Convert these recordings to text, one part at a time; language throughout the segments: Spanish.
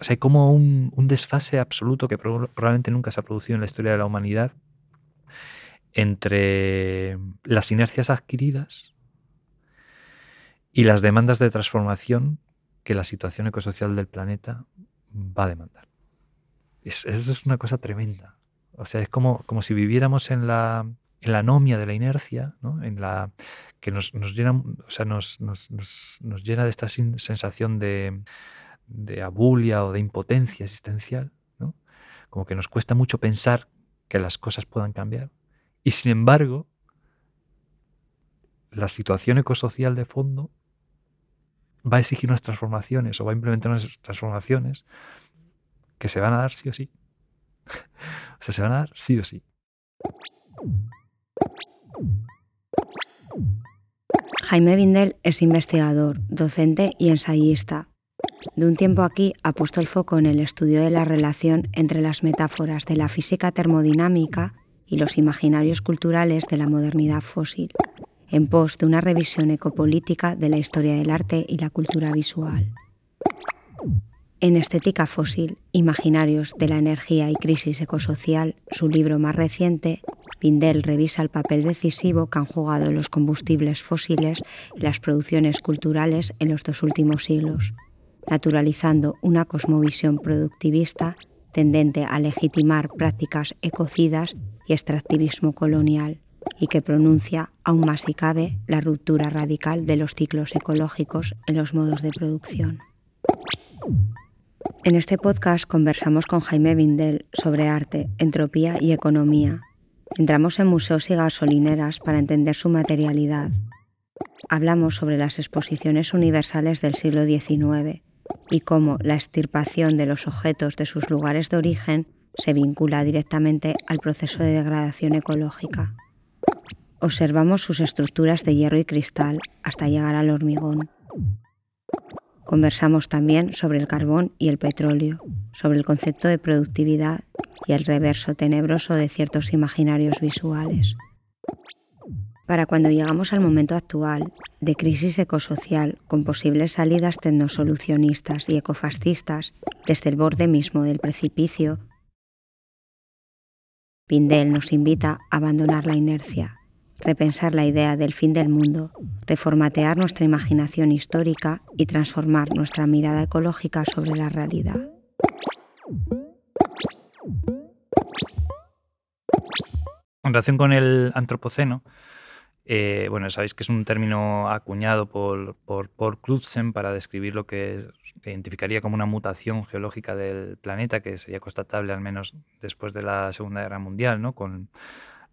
O sea, hay como un, un desfase absoluto que probablemente nunca se ha producido en la historia de la humanidad entre las inercias adquiridas y las demandas de transformación que la situación ecosocial del planeta va a demandar. Es, eso es una cosa tremenda. O sea, es como, como si viviéramos en la, en la anomia de la inercia, ¿no? en la, que nos, llena, o sea, nos, nos, nos, llena de esta sensación de, de, abulia o de impotencia existencial, ¿no? como que nos cuesta mucho pensar que las cosas puedan cambiar. Y sin embargo, la situación ecosocial de fondo va a exigir unas transformaciones o va a implementar unas transformaciones que se van a dar sí o sí. o sea, se van a dar sí o sí. Jaime Bindel es investigador, docente y ensayista. De un tiempo aquí ha puesto el foco en el estudio de la relación entre las metáforas de la física termodinámica y los imaginarios culturales de la modernidad fósil, en pos de una revisión ecopolítica de la historia del arte y la cultura visual. En Estética Fósil, Imaginarios de la Energía y Crisis Ecosocial, su libro más reciente, Pindel revisa el papel decisivo que han jugado los combustibles fósiles y las producciones culturales en los dos últimos siglos, naturalizando una cosmovisión productivista tendente a legitimar prácticas ecocidas y extractivismo colonial, y que pronuncia, aún más si cabe, la ruptura radical de los ciclos ecológicos en los modos de producción. En este podcast conversamos con Jaime Bindel sobre arte, entropía y economía. Entramos en museos y gasolineras para entender su materialidad. Hablamos sobre las exposiciones universales del siglo XIX y cómo la extirpación de los objetos de sus lugares de origen se vincula directamente al proceso de degradación ecológica. Observamos sus estructuras de hierro y cristal hasta llegar al hormigón. Conversamos también sobre el carbón y el petróleo, sobre el concepto de productividad y el reverso tenebroso de ciertos imaginarios visuales. Para cuando llegamos al momento actual de crisis ecosocial con posibles salidas tecnosolucionistas y ecofascistas desde el borde mismo del precipicio, Pindel nos invita a abandonar la inercia, repensar la idea del fin del mundo, reformatear nuestra imaginación histórica y transformar nuestra mirada ecológica sobre la realidad. En relación con el antropoceno, eh, bueno, sabéis que es un término acuñado por, por, por para describir lo que identificaría como una mutación geológica del planeta, que sería constatable al menos después de la Segunda Guerra Mundial, ¿no? con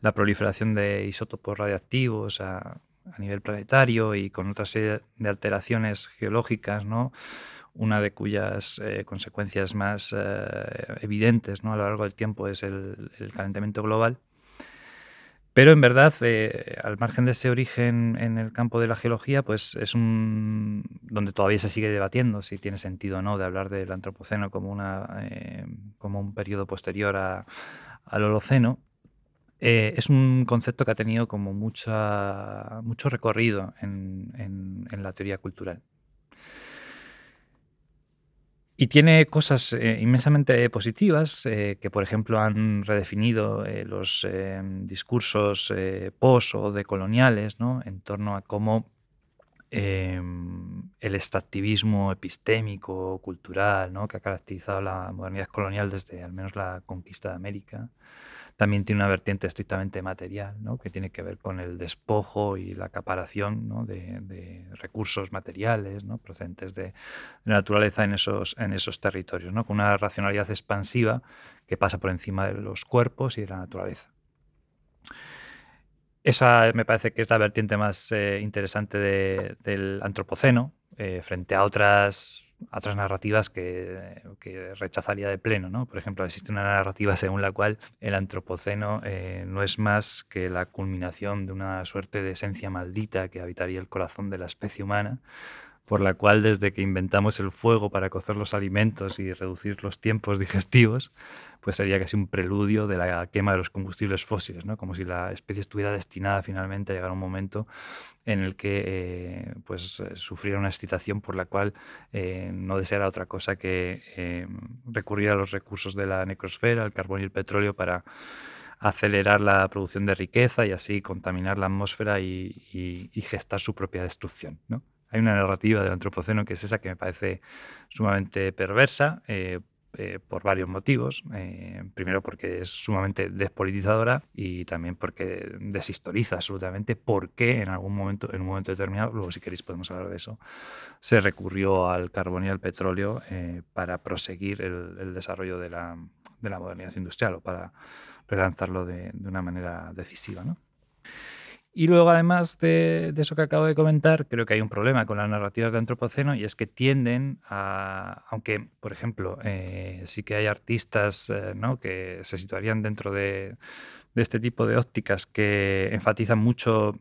la proliferación de isótopos radiactivos a, nivel planetario y con otra serie de alteraciones geológicas, ¿no? una de cuyas eh, consecuencias más eh, evidentes ¿no? a lo largo del tiempo es el, calentamiento global. Pero en verdad, eh, al margen de ese origen en el campo de la geología, pues es un donde todavía se sigue debatiendo si tiene sentido o no de hablar del antropoceno como, una, como un periodo posterior al Holoceno. Eh, es un concepto que ha tenido como mucha, mucho recorrido en, la teoría cultural. Y tiene cosas eh, inmensamente positivas eh, que, por ejemplo, han redefinido los discursos post o decoloniales ¿no? en torno a cómo el extractivismo epistémico, cultural, ¿no? que ha caracterizado la modernidad colonial desde al menos la conquista de América, también tiene una vertiente estrictamente material, que tiene que ver con el despojo y la acaparación de, recursos materiales procedentes de, la naturaleza en esos, en esos territorios, con una racionalidad expansiva que pasa por encima de los cuerpos y de la naturaleza. Esa me parece que es la vertiente más eh, interesante del antropoceno, eh, frente a otras otras narrativas que, rechazaría de pleno. ¿no? Por ejemplo, existe una narrativa según la cual el antropoceno eh, no es más que la culminación de una suerte de esencia maldita que habitaría el corazón de la especie humana, por la cual desde que inventamos el fuego para cocer los alimentos y reducir los tiempos digestivos, pues sería casi un preludio de la quema de los combustibles fósiles, ¿no? como si la especie estuviera destinada finalmente a llegar a un momento en el que eh, pues, eh, sufriera una excitación por la cual eh, no deseara otra cosa que recurrir a los recursos de la necrosfera, el carbón y el petróleo, para acelerar la producción de riqueza y así contaminar la atmósfera y, y gestar su propia destrucción. ¿no? Hay una narrativa del antropoceno que es esa que me parece sumamente perversa eh, eh, por varios motivos. Eh, primero porque es sumamente despolitizadora y también porque deshistoriza absolutamente por qué en algún momento, en un momento determinado, luego si queréis podemos hablar de eso, se recurrió al carbón y al petróleo para proseguir el, desarrollo de la, de la, modernidad industrial o para relanzarlo de, de una manera decisiva. ¿no? Y luego, además de, eso que acabo de comentar, creo que hay un problema con las narrativas de antropoceno y es que tienden a, aunque, por ejemplo, eh, sí que hay artistas eh, ¿no? que se situarían dentro de, de este tipo de ópticas que enfatizan mucho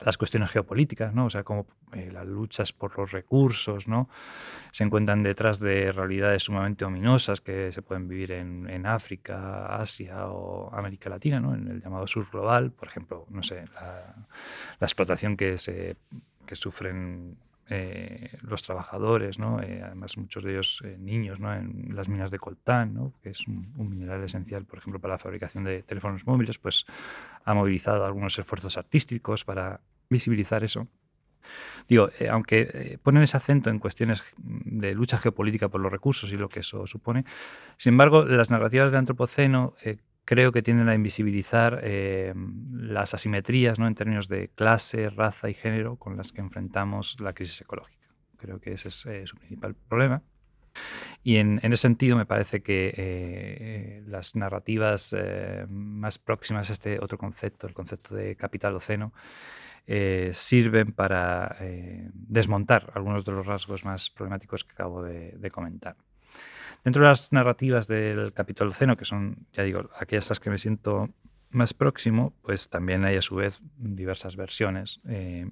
las cuestiones geopolíticas, ¿no? O sea, como eh, las luchas por los recursos, ¿no? Se encuentran detrás de realidades sumamente ominosas que se pueden vivir en, África, Asia o América Latina, ¿no? En el llamado sur global, por ejemplo, no sé, la, explotación que, se, que sufren eh, los trabajadores. Eh, además muchos de ellos niños, ¿no? en las minas de coltán, que es un, un, mineral esencial, por ejemplo, para la fabricación de teléfonos móviles, pues ha movilizado algunos esfuerzos artísticos para visibilizar eso. Digo, eh, aunque eh, ponen ese acento en cuestiones de lucha geopolítica por los recursos y lo que eso supone, sin embargo, las narrativas del antropoceno eh, creo que tienden a invisibilizar las asimetrías ¿no? en términos de clase, raza y género con las que enfrentamos la crisis ecológica. Creo que ese es su principal problema. Y en, ese sentido me parece que las narrativas más próximas a este otro concepto, el concepto de capital oceno, eh, sirven para eh, desmontar algunos de los rasgos más problemáticos que acabo de, comentar. Dentro de las narrativas del capítulo Ceno, que son, ya digo, aquellas las que me siento más próximo, pues también hay a su vez diversas versiones. Eh,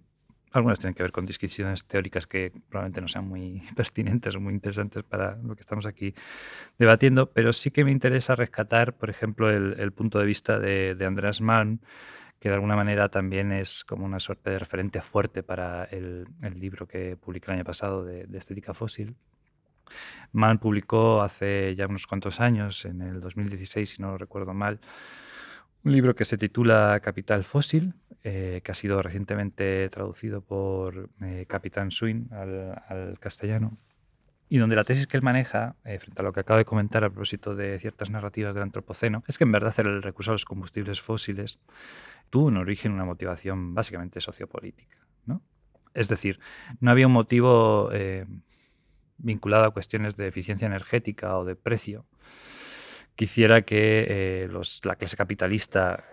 algunas tienen que ver con disquisiciones teóricas que probablemente no sean muy pertinentes o muy interesantes para lo que estamos aquí debatiendo, pero sí que me interesa rescatar, por ejemplo, el, punto de vista de, Andreas Malm, que de alguna manera también es como una suerte de referente fuerte para el, libro que publiqué el año pasado de, Estética Fósil. Mann publicó hace ya unos cuantos años, en el 2016, si no lo recuerdo mal, un libro que se titula Capital Fósil, eh, que ha sido recientemente traducido por eh, Capitán Swin al, castellano, y donde la tesis que él maneja, eh, frente a lo que acabo de comentar a propósito de ciertas narrativas del antropoceno, es que en verdad el recurso a los combustibles fósiles tuvo un origen, una motivación básicamente sociopolítica. ¿no? Es decir, no había un motivo eh, vinculado a cuestiones de eficiencia energética o de precio que hiciera que eh, la clase capitalista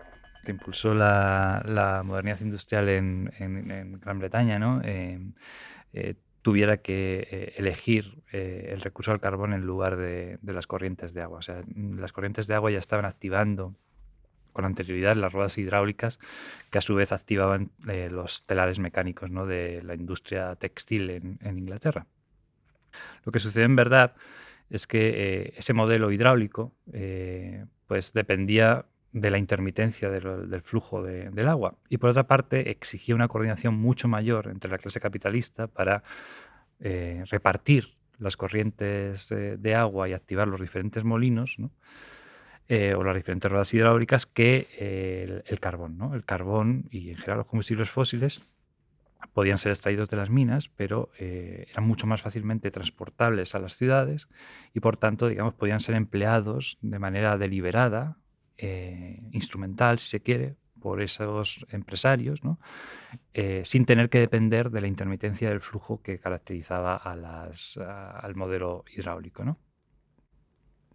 que impulsó la, modernidad industrial en, Gran Bretaña ¿no? Eh, tuviera que elegir el recurso al carbón en lugar de, las corrientes de agua. O sea, las corrientes de agua ya estaban activando con anterioridad las ruedas hidráulicas que a su vez activaban eh, los telares mecánicos ¿no? de la industria textil en, Inglaterra. Lo que sucede en verdad es que eh, ese modelo hidráulico eh, pues dependía de la intermitencia del flujo del agua y por otra parte exigía una coordinación mucho mayor entre la clase capitalista para repartir las corrientes de agua y activar los diferentes molinos, ¿no? Eh, o las diferentes ruedas hidráulicas que el, carbón. El carbón y en general los combustibles fósiles podían ser extraídos de las minas, pero eh, eran mucho más fácilmente transportables a las ciudades y por tanto, digamos, podían ser empleados de manera deliberada, eh, instrumental, si se quiere, por esos empresarios, ¿no? sin tener que depender de la intermitencia del flujo que caracterizaba a las, al modelo hidráulico. ¿no?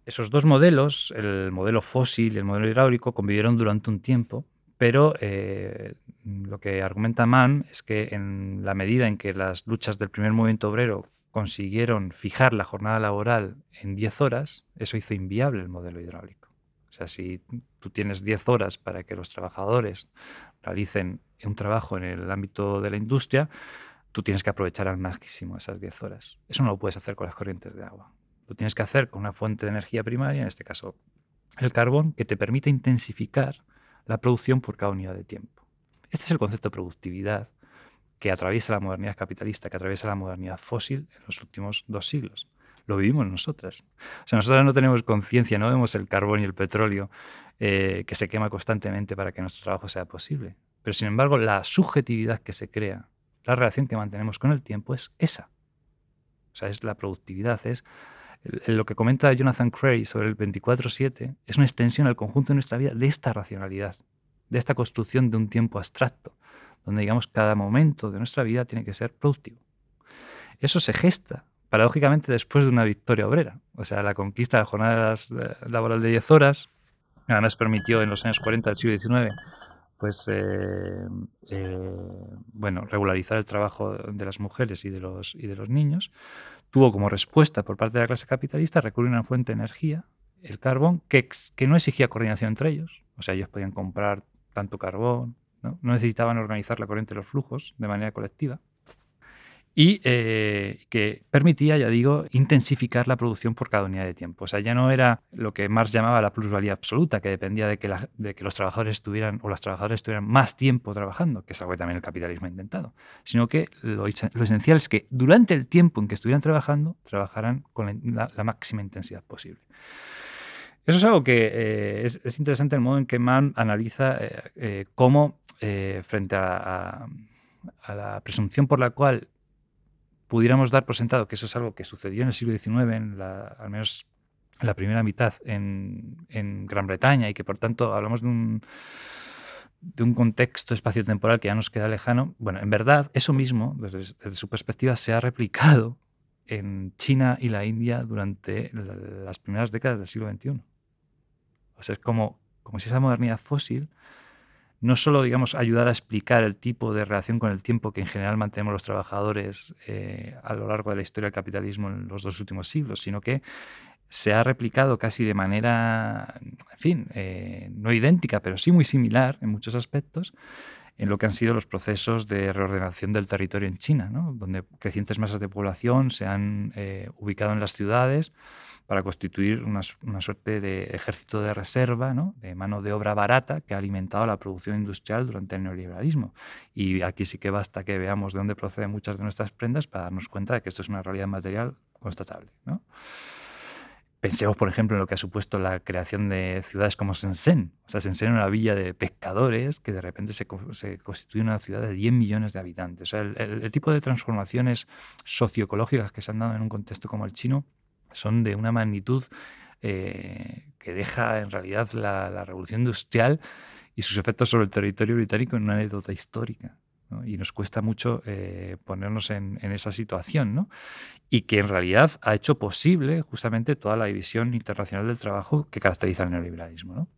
Esos dos modelos, el modelo fósil y el modelo hidráulico, convivieron durante un tiempo, pero eh, lo que argumenta Mann es que en la medida en que las luchas del primer movimiento obrero consiguieron fijar la jornada laboral en 10 horas, eso hizo inviable el modelo hidráulico. O sea, si tú tienes 10 horas para que los trabajadores realicen un trabajo en el ámbito de la industria, tú tienes que aprovechar al máximo esas 10 horas. Eso no lo puedes hacer con las corrientes de agua. Lo tienes que hacer con una fuente de energía primaria, en este caso el carbón, que te permite intensificar la producción por cada unidad de tiempo. Este es el concepto de productividad que atraviesa la modernidad capitalista, que atraviesa la modernidad fósil en los últimos dos siglos. Lo vivimos nosotras. O sea, nosotras no tenemos conciencia, no vemos el carbón y el petróleo eh, que se quema constantemente para que nuestro trabajo sea posible. Pero sin embargo, la subjetividad que se crea, la relación que mantenemos con el tiempo es esa. O sea, es la productividad, es lo que comenta Jonathan Cray sobre el 24-7, es una extensión al conjunto de nuestra vida de esta racionalidad, de esta construcción de un tiempo abstracto, donde digamos cada momento de nuestra vida tiene que ser productivo. Eso se gesta, paradójicamente, después de una victoria obrera. O sea, la conquista de la jornada laboral de 10 horas, además permitió en los años 40 del siglo XIX pues eh, eh, bueno, regularizar el trabajo de las mujeres y de los, y de los niños, tuvo como respuesta por parte de la clase capitalista recurrir a una fuente de energía, el carbón, que, que no exigía coordinación entre ellos. O sea, ellos podían comprar tanto carbón, ¿no? necesitaban organizar la corriente de los flujos de manera colectiva y eh, que permitía, ya digo, intensificar la producción por cada unidad de tiempo. O sea, ya no era lo que Marx llamaba la plusvalía absoluta, que dependía de que, de que los trabajadores estuvieran o las trabajadoras estuvieran más tiempo trabajando, que es algo que también el capitalismo ha intentado, sino que lo, esencial es que durante el tiempo en que estuvieran trabajando, trabajaran con la, máxima intensidad posible. Eso es algo que eh, es, interesante el modo en que Mann analiza eh, cómo, frente a, a la presunción por la cual pudiéramos dar por sentado que eso es algo que sucedió en el siglo XIX, en la, al menos en la primera mitad en, Gran Bretaña, y que por tanto hablamos de un, de un contexto espaciotemporal que ya nos queda lejano, bueno, en verdad eso mismo, desde, su perspectiva, se ha replicado en China y la India durante las primeras décadas del siglo XXI. O sea, es como, como si esa modernidad fósil no solo, digamos, ayudar a explicar el tipo de relación con el tiempo que en general mantenemos los trabajadores eh, a lo largo de la historia del capitalismo en los dos últimos siglos, sino que se ha replicado casi de manera, en fin, eh, no idéntica, pero sí muy similar en muchos aspectos, en lo que han sido los procesos de reordenación del territorio en China, donde crecientes masas de población se han eh, ubicado en las ciudades para constituir una, suerte de ejército de reserva, de mano de obra barata que ha alimentado la producción industrial durante el neoliberalismo. Y aquí sí que basta que veamos de dónde proceden muchas de nuestras prendas para darnos cuenta de que esto es una realidad material constatable. Pensemos, por ejemplo, en lo que ha supuesto la creación de ciudades como Shenzhen. O sea, Shenzhen era una villa de pescadores que de repente se, se constituye una ciudad de 10 millones de habitantes. O sea, el, el tipo de transformaciones socioecológicas que se han dado en un contexto como el chino son de una magnitud eh, que deja en realidad la, revolución industrial y sus efectos sobre el territorio británico en una anécdota histórica. Y nos cuesta mucho eh, ponernos en, esa situación, y que en realidad ha hecho posible justamente toda la división internacional del trabajo que caracteriza el neoliberalismo. ¿no?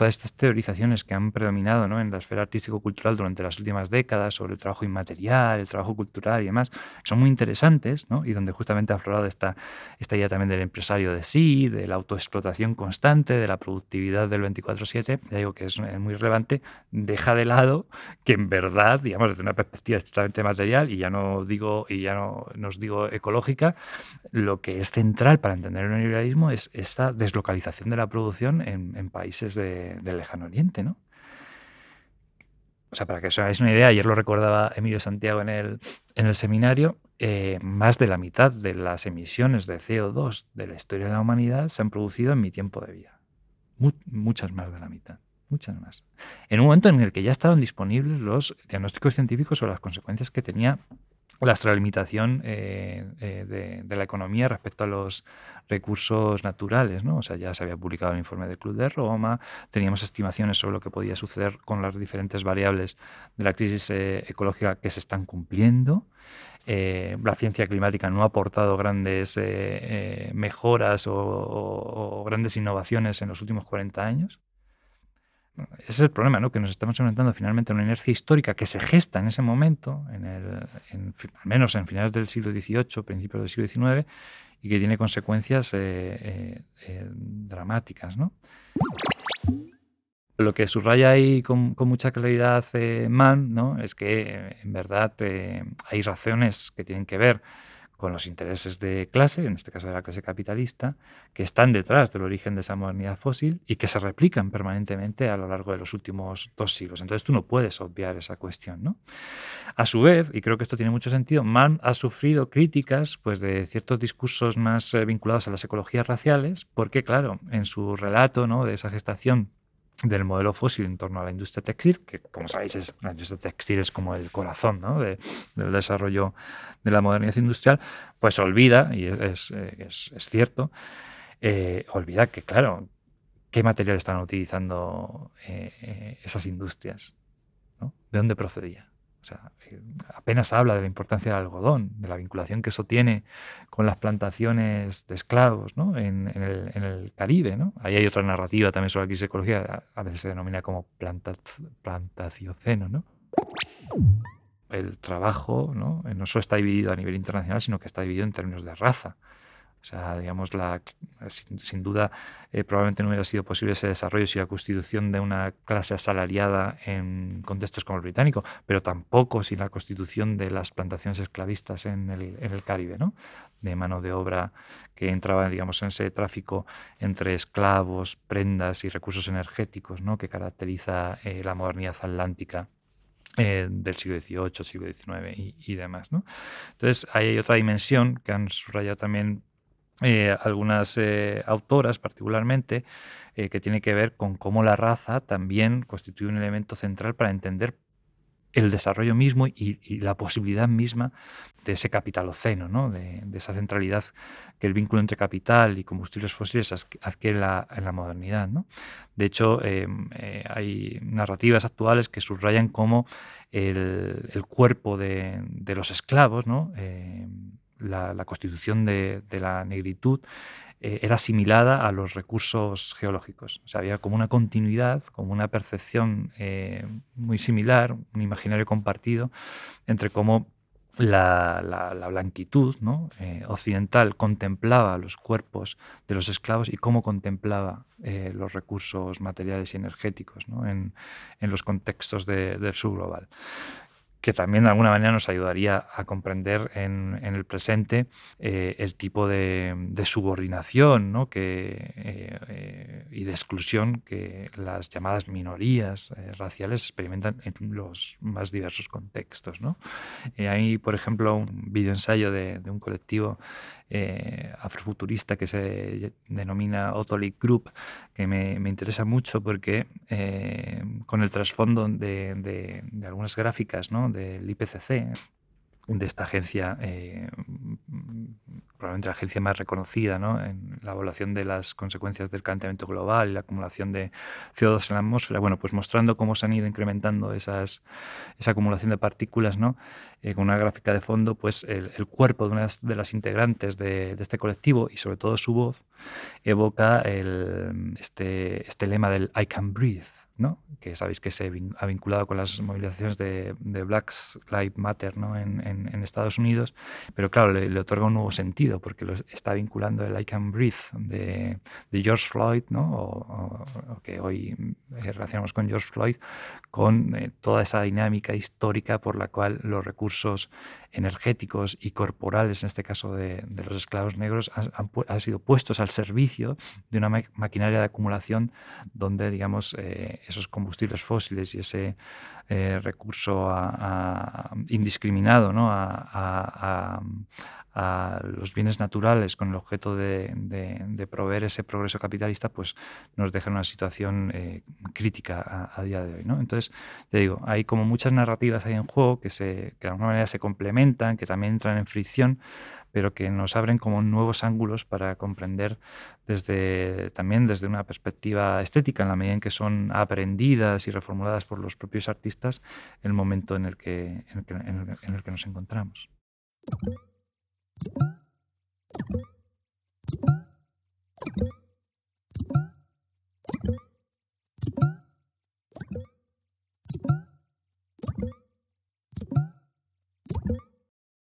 Todas estas teorizaciones que han predominado en la esfera artístico-cultural durante las últimas décadas sobre el trabajo inmaterial, el trabajo cultural y demás, son muy interesantes y donde justamente ha aflorado esta, esta idea también del empresario de sí, de la autoexplotación constante, de la productividad del 24-7, digo que es muy relevante, deja de lado que en verdad, digamos, desde una perspectiva estrictamente material, y ya no digo, y ya no nos digo ecológica, lo que es central para entender el neoliberalismo es esta deslocalización de la producción en países de del lejano oriente, ¿no? O sea, para que os hagáis una idea, ayer lo recordaba Emilio Santiago en el, en el seminario, eh, más de la mitad de las emisiones de CO2 de la historia de la humanidad se han producido en mi tiempo de vida. muchas más de la mitad, muchas más. En un momento en el que ya estaban disponibles los diagnósticos científicos sobre las consecuencias que tenía la extralimitación eh, eh, de, la economía respecto a los recursos naturales. ¿no? O sea, ya se había publicado el informe del Club de Roma, teníamos estimaciones sobre lo que podía suceder con las diferentes variables de la crisis eh, ecológica que se están cumpliendo. la ciencia climática no ha aportado grandes mejoras o, grandes innovaciones en los últimos 40 años. Ese es el problema, ¿no? que nos estamos enfrentando finalmente a una inercia histórica que se gesta en ese momento, en el, al menos en finales del siglo XVIII, principios del siglo XIX, y que tiene consecuencias eh, eh, eh, dramáticas. ¿no? Lo que subraya ahí con, mucha claridad Mann ¿no? es que en verdad hay razones que tienen que ver con los intereses de clase, en este caso de la clase capitalista, que están detrás del origen de esa modernidad fósil y que se replican permanentemente a lo largo de los últimos dos siglos. Entonces tú no puedes obviar esa cuestión. ¿no? A su vez, y creo que esto tiene mucho sentido, Mann ha sufrido críticas pues, de ciertos discursos más vinculados a las ecologías raciales, porque claro, en su relato ¿no? de esa gestación del modelo fósil en torno a la industria textil, que como sabéis es, la industria textil es como el corazón del desarrollo de la modernidad industrial, pues olvida, y es, cierto, eh, olvida que, claro, qué material están utilizando eh, eh, esas industrias, ¿De dónde procedía? Eh, apenas habla de la importancia del algodón, de la vinculación que eso tiene con las plantaciones de esclavos ¿no? en, el, Caribe. Ahí hay otra narrativa también sobre la crisis ecológica, a veces se denomina como planta, plantacioceno. ¿no? El trabajo ¿no? no solo está dividido a nivel internacional, sino que está dividido en términos de raza. O sea, digamos, la, sin, duda, eh, probablemente no hubiera sido posible ese desarrollo sin la constitución de una clase asalariada en contextos como el británico, pero tampoco sin la constitución de las plantaciones esclavistas en el, en el Caribe, ¿no? de mano de obra que entraba, digamos, en ese tráfico entre esclavos, prendas y recursos energéticos ¿no? que caracteriza eh, la modernidad atlántica. Eh, del siglo XVIII, siglo XIX y, demás. ¿no? Entonces, hay otra dimensión que han subrayado también eh, algunas eh, autoras particularmente, eh, que tiene que ver con cómo la raza también constituye un elemento central para entender el desarrollo mismo y, la posibilidad misma de ese capitaloceno, ¿no? de, esa centralidad que el vínculo entre capital y combustibles fósiles adquiere en la modernidad. De hecho, hay narrativas actuales que subrayan cómo el, cuerpo de, los esclavos, ¿no? La, constitución de, la negritud eh, era asimilada a los recursos geológicos. Había como una continuidad, como una percepción eh, muy similar, un imaginario compartido entre cómo la, blanquitud eh, occidental contemplaba los cuerpos de los esclavos y cómo contemplaba los recursos materiales y energéticos en, los contextos del sur global que también de alguna manera nos ayudaría a comprender en, el presente eh, el tipo de, subordinación eh, eh, y de exclusión que las llamadas minorías raciales experimentan en los más diversos contextos. ¿no? hay, por ejemplo, un videoensayo de, de un colectivo eh, afrofuturista que se denomina Otolik Group, que me, interesa mucho porque eh, con el trasfondo de, algunas gráficas ¿no? del IPCC, de esta agencia, eh, probablemente la agencia más reconocida en la evaluación de las consecuencias del calentamiento global y la acumulación de CO2 en la atmósfera, bueno, pues mostrando cómo se han ido incrementando esas, esa acumulación de partículas, ¿no? Eh, con una gráfica de fondo, pues el, cuerpo de una de las integrantes de, este colectivo y sobre todo su voz evoca este, este lema del I can breathe, que sabéis que se ha vinculado con las movilizaciones de, Black Lives Matter en, Estados Unidos, pero claro, le, otorga un nuevo sentido porque lo está vinculando el I Can Breathe de, George Floyd, ¿no? o, que hoy eh, relacionamos con George Floyd, con eh, toda esa dinámica histórica por la cual los recursos energéticos y corporales, en este caso de, los esclavos negros, han, sido puestos al servicio de una maquinaria de acumulación donde, digamos, eh, esos combustibles fósiles y ese eh, recurso indiscriminado ¿no? a, los bienes naturales con el objeto de, proveer ese progreso capitalista, pues nos deja en una situación eh, crítica a, día de hoy. Entonces, te digo, hay como muchas narrativas ahí en juego que, se, que de alguna manera se complementan, que también entran en fricción, pero que nos abren como nuevos ángulos para comprender desde también desde una perspectiva estética, en la medida en que son aprendidas y reformuladas por los propios artistas, el momento en el que, en el que nos encontramos.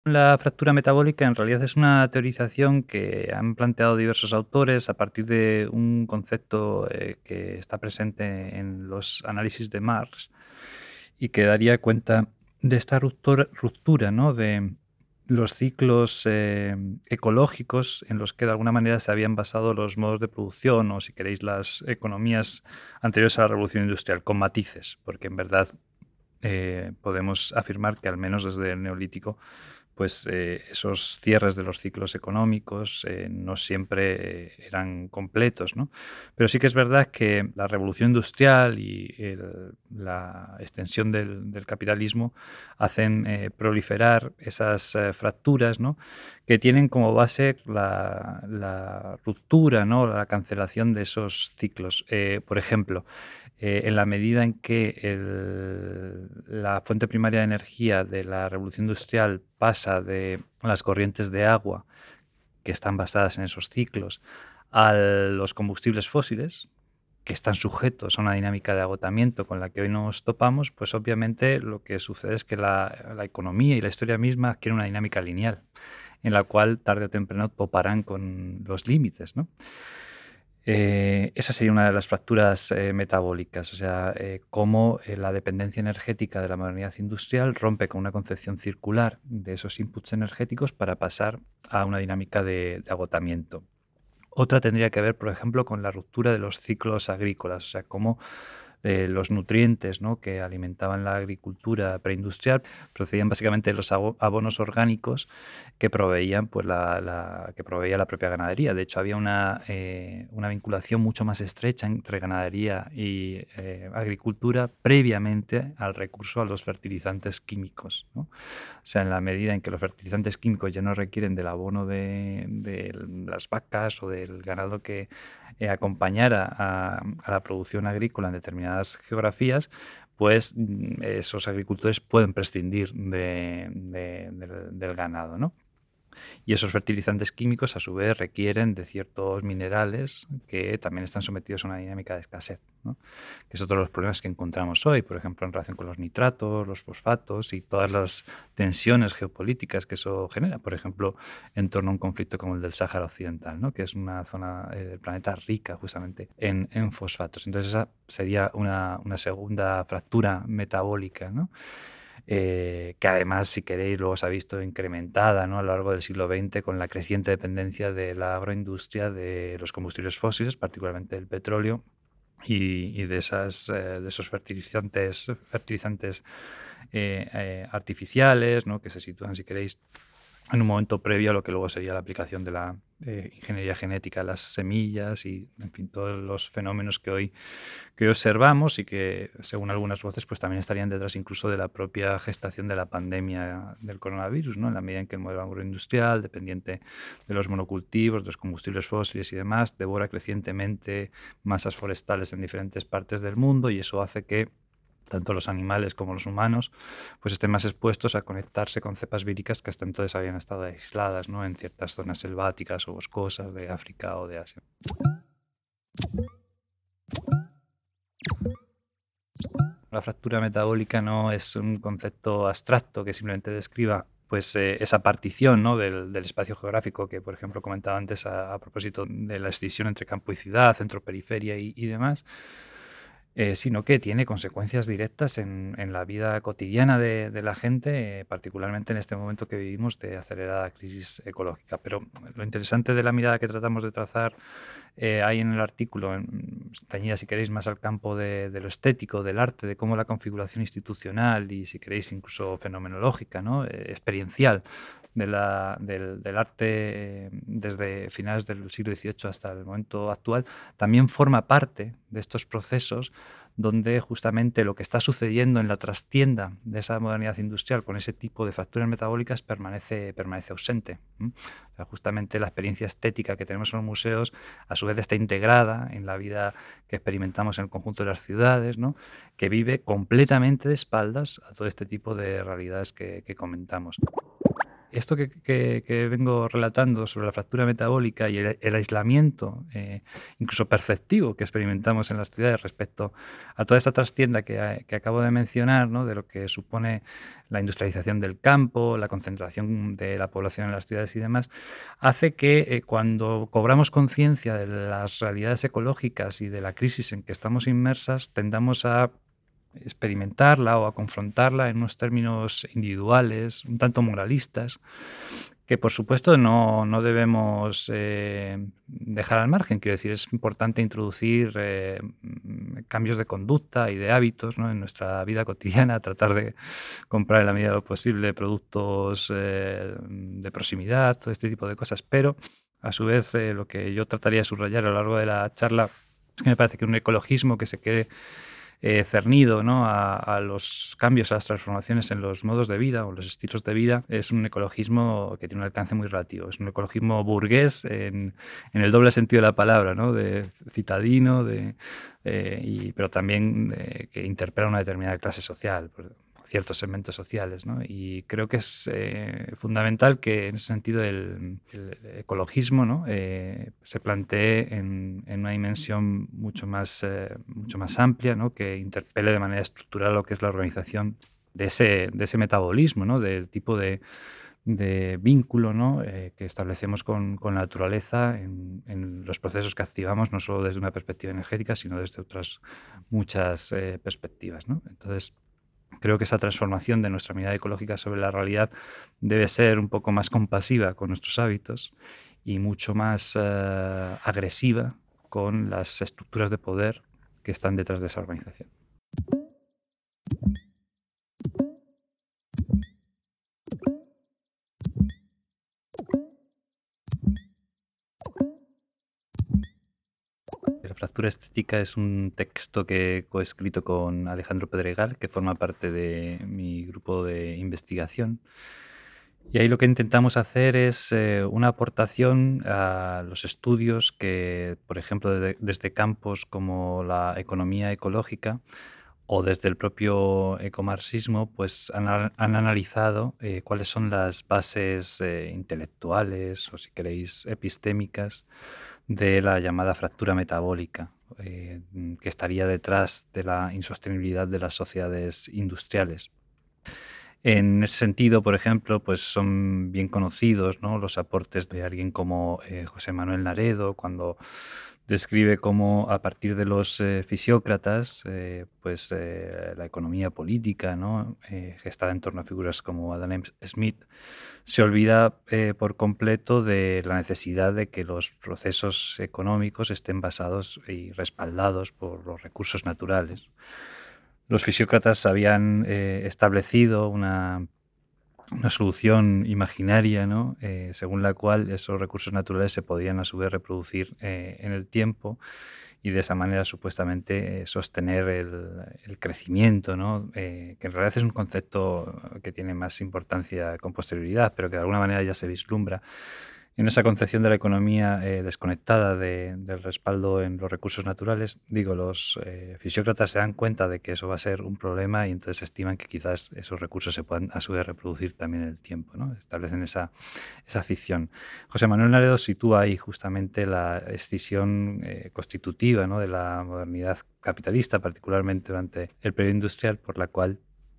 La fractura metabólica en realidad es una teorización que han planteado diversos autores a partir de un concepto eh, que está presente en los análisis de Marx y que daría cuenta de esta ruptura, ruptura ¿no? de los ciclos eh, ecológicos en los que de alguna manera se habían basado los modos de producción o, si queréis, las economías anteriores a la revolución industrial, con matices, porque en verdad eh, podemos afirmar que al menos desde el neolítico pues eh, esos cierres de los ciclos económicos eh, no siempre eh, eran completos. ¿no? Pero sí que es verdad que la revolución industrial y la extensión del, capitalismo hacen proliferar esas fracturas ¿no? que tienen como base la, ruptura, ¿no? la cancelación de esos ciclos. por ejemplo, en la medida en que la fuente primaria de energía de la revolución industrial de las corrientes de agua que están basadas en esos ciclos a los combustibles fósiles, que están sujetos a una dinámica de agotamiento con la que hoy nos topamos, pues obviamente lo que sucede es que la, economía y la historia misma adquieren una dinámica lineal, en la cual tarde o temprano toparán con los límites. ¿no? Eh, esa sería una de las fracturas eh, metabólicas, o sea, eh, cómo la dependencia energética de la modernidad industrial rompe con una concepción circular de esos inputs energéticos para pasar a una dinámica de, de agotamiento. Otra tendría que ver, por ejemplo, con la ruptura de los ciclos agrícolas, o sea, cómo eh, los nutrientes ¿no? que alimentaban la agricultura preindustrial procedían básicamente de los abonos orgánicos que proveían pues, la, que proveía la propia ganadería. De hecho, había una, eh, una vinculación mucho más estrecha entre ganadería y eh, agricultura previamente al recurso a los fertilizantes químicos. ¿no? O sea, en la medida en que los fertilizantes químicos ya no requieren del abono de, de las vacas o del ganado que acompañara a, a la producción agrícola en geografías, pues mm, esos agricultores pueden prescindir del, ganado. ¿no? Y esos fertilizantes químicos, a su vez, requieren de ciertos minerales que también están sometidos a una dinámica de escasez, que es otro de los problemas que encontramos hoy, por ejemplo, en relación con los nitratos, los fosfatos y todas las tensiones geopolíticas que eso genera, por ejemplo, en torno a un conflicto como el del Sáhara Occidental, ¿no? que es una zona eh, del planeta rica justamente en, fosfatos. Entonces, esa sería una, segunda fractura metabólica. Eh, que además, si queréis, luego se ha visto incrementada ¿no? a lo largo del siglo XX con la creciente dependencia de la agroindustria de los combustibles fósiles, particularmente el petróleo, y, de, esas, eh, de esos fertilizantes, fertilizantes eh, artificiales, ¿no? que se sitúan, si queréis, en un momento previo a lo que luego sería la aplicación de la ingeniería genética las semillas y, en fin, todos los fenómenos que hoy, que observamos y que, según algunas voces, pues también estarían detrás incluso de la propia gestación de la pandemia del coronavirus, ¿no? En la medida en que el modelo agroindustrial, dependiente de los monocultivos, de los combustibles fósiles y demás, devora crecientemente masas forestales en diferentes partes del mundo y eso hace que tanto los animales como los humanos, pues estén más expuestos a conectarse con cepas víricas que hasta entonces habían estado aisladas ¿no? en ciertas zonas selváticas o boscosas de África o de Asia. La fractura metabólica no es un concepto abstracto que simplemente describa pues, eh, esa partición ¿no? del, espacio geográfico que, por ejemplo, comentaba antes a, propósito de la escisión entre campo y ciudad, centro-periferia y, y demás, eh, sino que tiene consecuencias directas en, la vida cotidiana de, la gente, eh, particularmente en este momento que vivimos de acelerada crisis ecológica. Pero lo interesante de la mirada que tratamos de trazar eh, ahí en el artículo, tañida si queréis más al campo de, lo estético, del arte, de cómo la configuración institucional y si queréis incluso fenomenológica, ¿no? experiencial del, arte desde finales del siglo XVIII hasta el momento actual, también forma parte de estos procesos donde justamente lo que está sucediendo en la trastienda de esa modernidad industrial con ese tipo de facturas metabólicas permanece, permanece ausente. justamente la experiencia estética que tenemos en los museos a su vez está integrada en la vida que experimentamos en el conjunto de las ciudades, ¿no? que vive completamente de espaldas a todo este tipo de realidades que, que comentamos. Esto que, vengo relatando sobre la fractura metabólica y el, aislamiento, eh, incluso perceptivo, que experimentamos en las ciudades respecto a toda esta trastienda que, que acabo de mencionar, ¿no? de lo que supone la industrialización del campo, la concentración de la población en las ciudades y demás, hace que eh, cuando cobramos conciencia de las realidades ecológicas y de la crisis en que estamos inmersas, tendamos a experimentarla o a confrontarla en unos términos individuales, un tanto moralistas, que por supuesto no, debemos eh, dejar al margen. Quiero decir, es importante introducir eh, cambios de conducta y de hábitos en nuestra vida cotidiana, tratar de comprar en la medida de lo posible productos eh, de proximidad, todo este tipo de cosas, pero a su vez lo que yo trataría de subrayar a lo largo de la charla es que me parece que un ecologismo que se quede eh, cernido ¿no? a, los cambios, a las transformaciones en los modos de vida o los estilos de vida, es un ecologismo que tiene un alcance muy relativo. Es un ecologismo burgués en, el doble sentido de la palabra, ¿no? de citadino, de, eh, y, pero también eh, que interpela una determinada clase social ciertos segmentos sociales. ¿no? Y creo que es eh, fundamental que en ese sentido el, ecologismo ¿no? eh, se plantee en, una dimensión mucho más, eh, mucho más amplia, ¿no? que interpele de manera estructural lo que es la organización de ese, de ese metabolismo, ¿no? del tipo de, de vínculo ¿no? que establecemos con, con la naturaleza en, en, los procesos que activamos, no solo desde una perspectiva energética, sino desde otras muchas perspectivas. ¿no? Entonces, Creo que esa transformación de nuestra mirada ecológica sobre la realidad debe ser un poco más compasiva con nuestros hábitos y mucho más eh, agresiva con las estructuras de poder que están detrás de esa organización. Fractura Estética es un texto que he coescrito con Alejandro Pedregal, que forma parte de mi grupo de investigación. Y ahí lo que intentamos hacer es eh, una aportación a los estudios que, por ejemplo, desde campos como la economía ecológica o desde el propio ecomarxismo, pues han, analizado eh, cuáles son las bases eh, intelectuales o, si queréis, epistémicas de la llamada fractura metabólica, eh, que estaría detrás de la insostenibilidad de las sociedades industriales. En ese sentido, por ejemplo, pues son bien conocidos ¿no? los aportes de alguien como eh, José Manuel Naredo, cuando describe cómo a partir de los eh, fisiócratas, eh, pues eh, la economía política, ¿no? gestada en torno a figuras como Adam Smith, se olvida por completo de la necesidad de que los procesos económicos estén basados y respaldados por los recursos naturales. Los fisiócratas habían establecido una una solución imaginaria, ¿no? Eh, según la cual esos recursos naturales se podían a su vez reproducir eh, en el tiempo y de esa manera supuestamente eh, sostener el, crecimiento, ¿no? que en realidad es un concepto que tiene más importancia con posterioridad, pero que de alguna manera ya se vislumbra en esa concepción de la economía eh, desconectada del respaldo en los recursos naturales, digo, los eh, fisiócratas se dan cuenta de que eso va a ser un problema y entonces estiman que quizás esos recursos se puedan a su vez reproducir también en el tiempo, ¿no? establecen esa, esa ficción. José Manuel Naredo sitúa ahí justamente la escisión eh, constitutiva de la modernidad capitalista, particularmente durante el periodo industrial, por la cual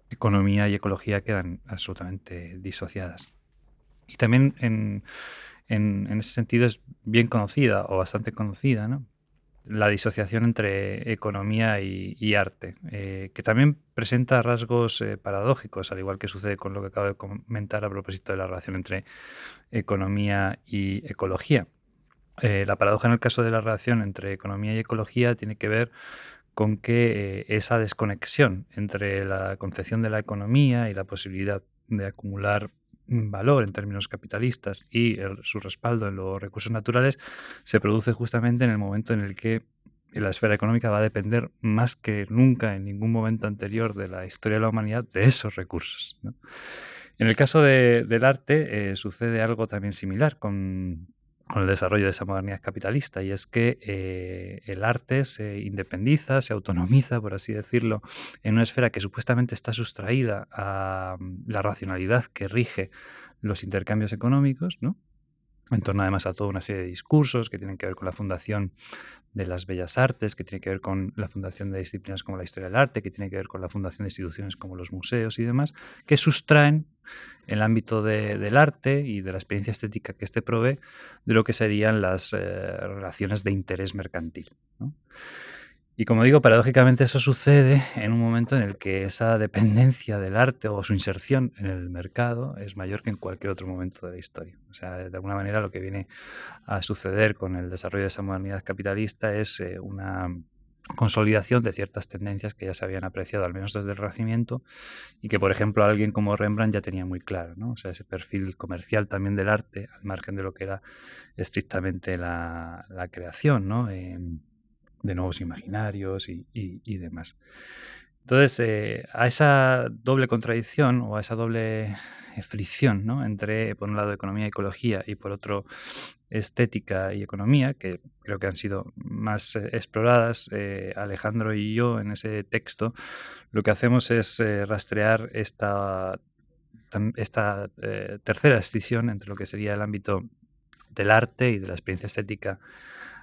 economía y ecología quedan absolutamente disociadas. Y también en en, ese sentido es bien conocida o bastante conocida, ¿no? la disociación entre economía y, arte, eh, que también presenta rasgos eh, paradójicos, al igual que sucede con lo que acabo de comentar a propósito de la relación entre economía y ecología. Eh, la paradoja en el caso de la relación entre economía y ecología tiene que ver con que esa desconexión entre la concepción de la economía y la posibilidad de acumular valor en términos capitalistas y su respaldo en los recursos naturales se produce justamente en el momento en el que la esfera económica va a depender más que nunca en ningún momento anterior de la historia de la humanidad de esos recursos. En el caso del arte eh, sucede algo también similar con, con el desarrollo de esa modernidad capitalista, y es que eh, el arte se independiza, se autonomiza, por así decirlo, en una esfera que supuestamente está sustraída a mm, la racionalidad que rige los intercambios económicos, ¿no? En torno además a toda una serie de discursos que tienen que ver con la fundación de las bellas artes, que tiene que ver con la fundación de disciplinas como la historia del arte, que tiene que ver con la fundación de instituciones como los museos y demás, que sustraen el ámbito del arte y de la experiencia estética que éste provee de lo que serían las eh, relaciones de interés mercantil. Y como digo, paradójicamente eso sucede en un momento en el que esa dependencia del arte o su inserción en el mercado es mayor que en cualquier otro momento de la historia. O sea, de alguna manera lo que viene a suceder con el desarrollo de esa modernidad capitalista es eh, una consolidación de ciertas tendencias que ya se habían apreciado, al menos desde el Renacimiento, y que, por ejemplo, alguien como Rembrandt ya tenía muy claro, ¿no? O sea, ese perfil comercial también del arte, al margen de lo que era estrictamente la, creación, ¿no? De nuevos imaginarios y, demás. Entonces, eh, a esa doble contradicción o a esa doble eh, fricción ¿no? entre, por un lado, economía y ecología y, por otro, estética y economía, que creo que han sido más eh, exploradas, Alejandro y yo en ese texto, lo que hacemos es rastrear esta, esta tercera escisión entre lo que sería el ámbito del arte y de la experiencia estética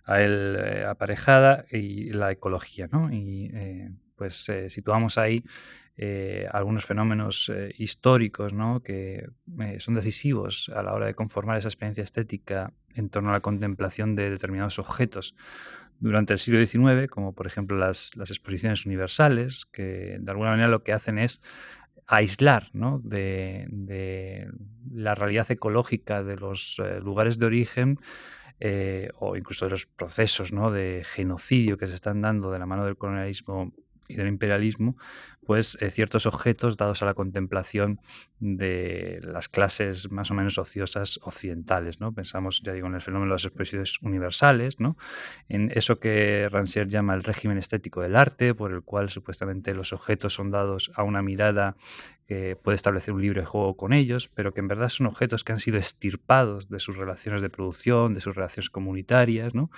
a él eh, aparejada y la ecología, ¿no? Y eh, pues eh, situamos ahí algunos fenómenos históricos, ¿no? Que son decisivos a la hora de conformar esa experiencia estética en torno a la contemplación de determinados objetos durante el siglo XIX, como por ejemplo las, las exposiciones universales, que de alguna manera lo que hacen es aislar ¿no? de, de, la realidad ecológica de los lugares de origen eh, o incluso de los procesos ¿no? de genocidio que se están dando de la mano del colonialismo y del imperialismo, pues eh, ciertos objetos dados a la contemplación de las clases más o menos ociosas occidentales. ¿no? Pensamos, ya digo, en el fenómeno de las expresiones universales, ¿no? en eso que Rancière llama el régimen estético del arte, por el cual supuestamente los objetos son dados a una mirada puede establecer un libre juego con ellos, pero que en verdad son objetos que han sido estirpados de sus relaciones de producción, de sus relaciones comunitarias, ¿no?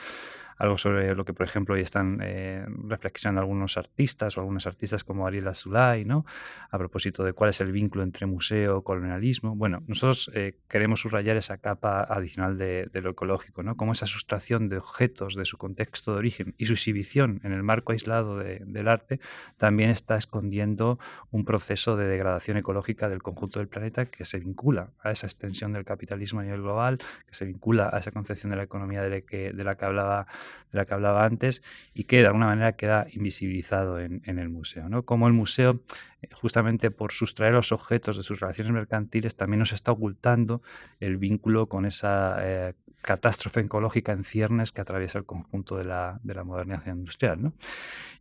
Algo sobre lo que, por ejemplo, hoy están eh, reflexionando algunos artistas o algunos artistas como Ariel Azulay, ¿no? a propósito de cuál es el vínculo entre museo colonialismo. Bueno, nosotros eh, queremos subrayar esa capa adicional de, lo ecológico, ¿no? como esa sustracción de objetos de su contexto de origen y su exhibición en el marco aislado del arte también está escondiendo un proceso de degradación ecológica del conjunto del planeta que se vincula a esa extensión del capitalismo a nivel global, que se vincula a esa concepción de la economía de la que hablaba de la que hablaba antes y que de alguna manera queda invisibilizado en, el museo. ¿no? Como el museo, eh, justamente por sustraer los objetos de sus relaciones mercantiles, también nos está ocultando el vínculo con esa eh, catástrofe ecológica en ciernes que atraviesa el conjunto de la, de la modernidad industrial.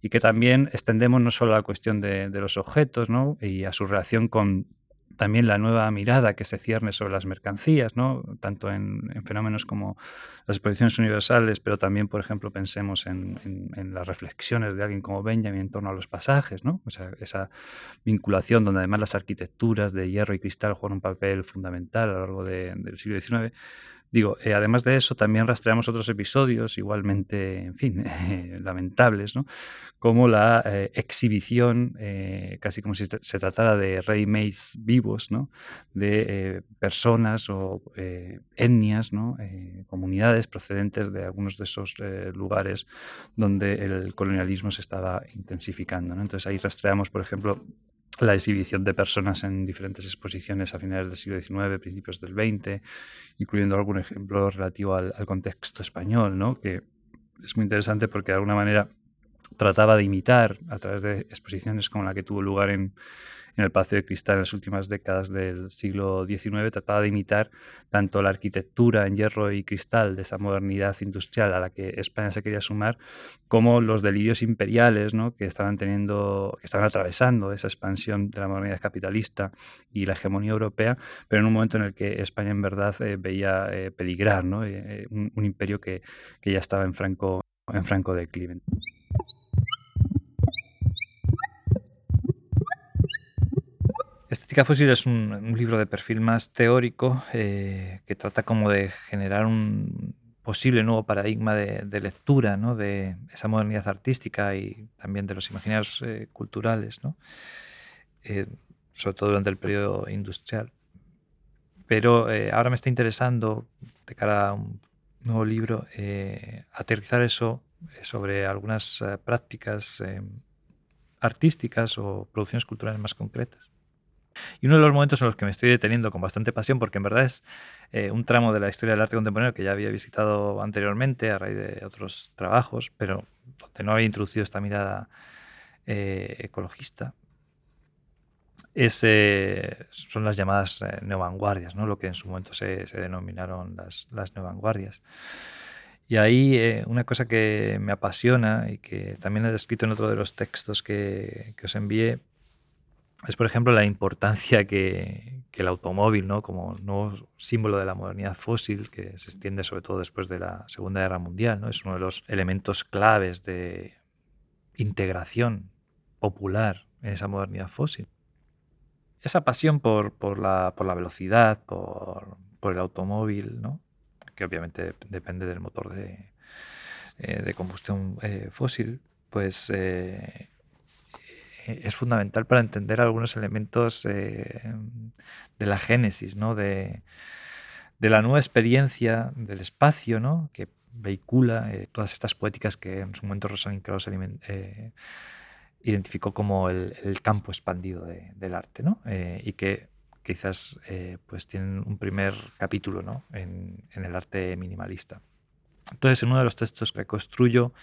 Y que también extendemos no solo a la cuestión de, de los objetos ¿no? y a su relación con también la nueva mirada que se cierne sobre las mercancías, ¿no? tanto en, fenómenos como las exposiciones universales, pero también, por ejemplo, pensemos en, las reflexiones de alguien como Benjamin en torno a los pasajes, ¿no? esa vinculación donde además las arquitecturas de hierro y cristal juegan un papel fundamental a lo largo del siglo XIX Digo, eh, además de eso, también rastreamos otros episodios igualmente, en fin, lamentables, ¿no? como la eh, exhibición, eh, casi como si se tratara de ready-mades vivos, ¿no? de personas o etnias, ¿no? comunidades procedentes de algunos de esos lugares donde el colonialismo se estaba intensificando. ¿no? Entonces ahí rastreamos, por ejemplo, la exhibición de personas en diferentes exposiciones a finales del siglo XIX, principios del XX, incluyendo algún ejemplo relativo al, contexto español, ¿no? que es muy interesante porque de alguna manera trataba de imitar a través de exposiciones como la que tuvo lugar en, en el Palacio de Cristal en las últimas décadas del siglo XIX, trataba de imitar tanto la arquitectura en hierro y cristal de esa modernidad industrial a la que España se quería sumar, como los delirios imperiales que estaban teniendo, que estaban atravesando esa expansión de la modernidad capitalista y la hegemonía europea, pero en un momento en el que España en verdad eh, veía eh, peligrar. Eh, un, un, imperio que, que ya estaba en franco, en franco declive. Estética fósil es un, libro de perfil más teórico eh, que trata como de generar un posible nuevo paradigma de, lectura de esa modernidad artística y también de los imaginarios eh, culturales, ¿no? Eh, sobre todo durante el periodo industrial. pero ahora me está interesando, de cara a un nuevo libro, aterrizar eso sobre algunas prácticas artísticas o producciones culturales más concretas. Y uno de los momentos en los que me estoy deteniendo con bastante pasión, porque en verdad es un tramo de la historia del arte contemporáneo que ya había visitado anteriormente a raíz de otros trabajos, pero donde no había introducido esta mirada ecologista, ese son las llamadas eh, neovanguardias, ¿no? lo que en su momento se, denominaron las, las neovanguardias. Y ahí eh, una cosa que me apasiona y que también he descrito en otro de los textos que, os envié es, por ejemplo, la importancia que, el automóvil, ¿no? como nuevo símbolo de la modernidad fósil, que se extiende sobre todo después de la Segunda Guerra Mundial, ¿no? es uno de los elementos claves de integración popular en esa modernidad fósil esa pasión por, la, velocidad, por, el automóvil, ¿no? que obviamente depende del motor de, eh, combustión eh, fósil, pues eh, es fundamental para entender algunos elementos de la génesis, ¿no? de, la nueva experiencia del espacio ¿no? que vehicula todas estas poéticas que en su momento Rosalind Krauss identificó como el, campo expandido del arte, ¿no? Eh, y que quizás eh, pues tienen un primer capítulo ¿no? en, el arte minimalista. Entonces, en uno de los textos reconstruyo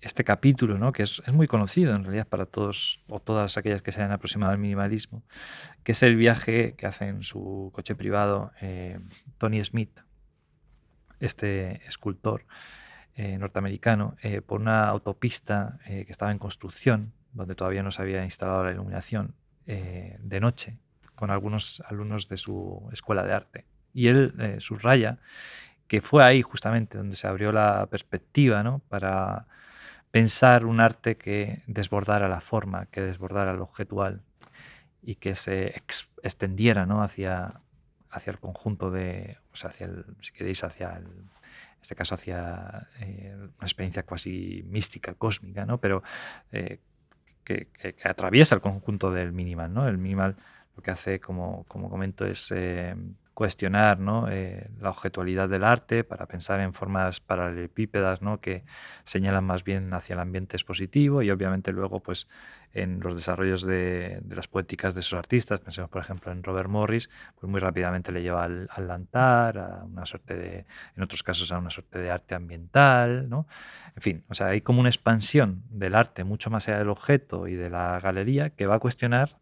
este capítulo, ¿no? que es, muy conocido en realidad para todos o todas aquellas que se han aproximado al minimalismo, que es el viaje que hace en su coche privado eh, Tony Smith, este escultor norteamericano, por una autopista que estaba en construcción donde todavía no se había instalado la iluminación, eh, de noche con algunos alumnos de su escuela de arte. Y él eh, subraya que fue ahí justamente donde se abrió la perspectiva ¿no? para pensar un arte que desbordara la forma, que desbordara lo objetual y que se extendiera ¿no? hacia, hacia el conjunto de, hacia el, si queréis, hacia el, en este caso hacia eh, una experiencia casi mística, cósmica, ¿no? pero que, atraviesa el conjunto del minimal. ¿no? El minimal lo que hace, como, como comento, es eh, cuestionar ¿no? Eh, la objetualidad del arte para pensar en formas paralelepípedas ¿no? que señalan más bien hacia el ambiente expositivo y obviamente luego pues en los desarrollos de, las poéticas de esos artistas, pensemos por ejemplo en Robert Morris, pues muy rápidamente le lleva al, al lantar, a una suerte de, en otros casos a una suerte de arte ambiental, ¿no? En fin, o sea, hay como una expansión del arte mucho más allá del objeto y de la galería que va a cuestionar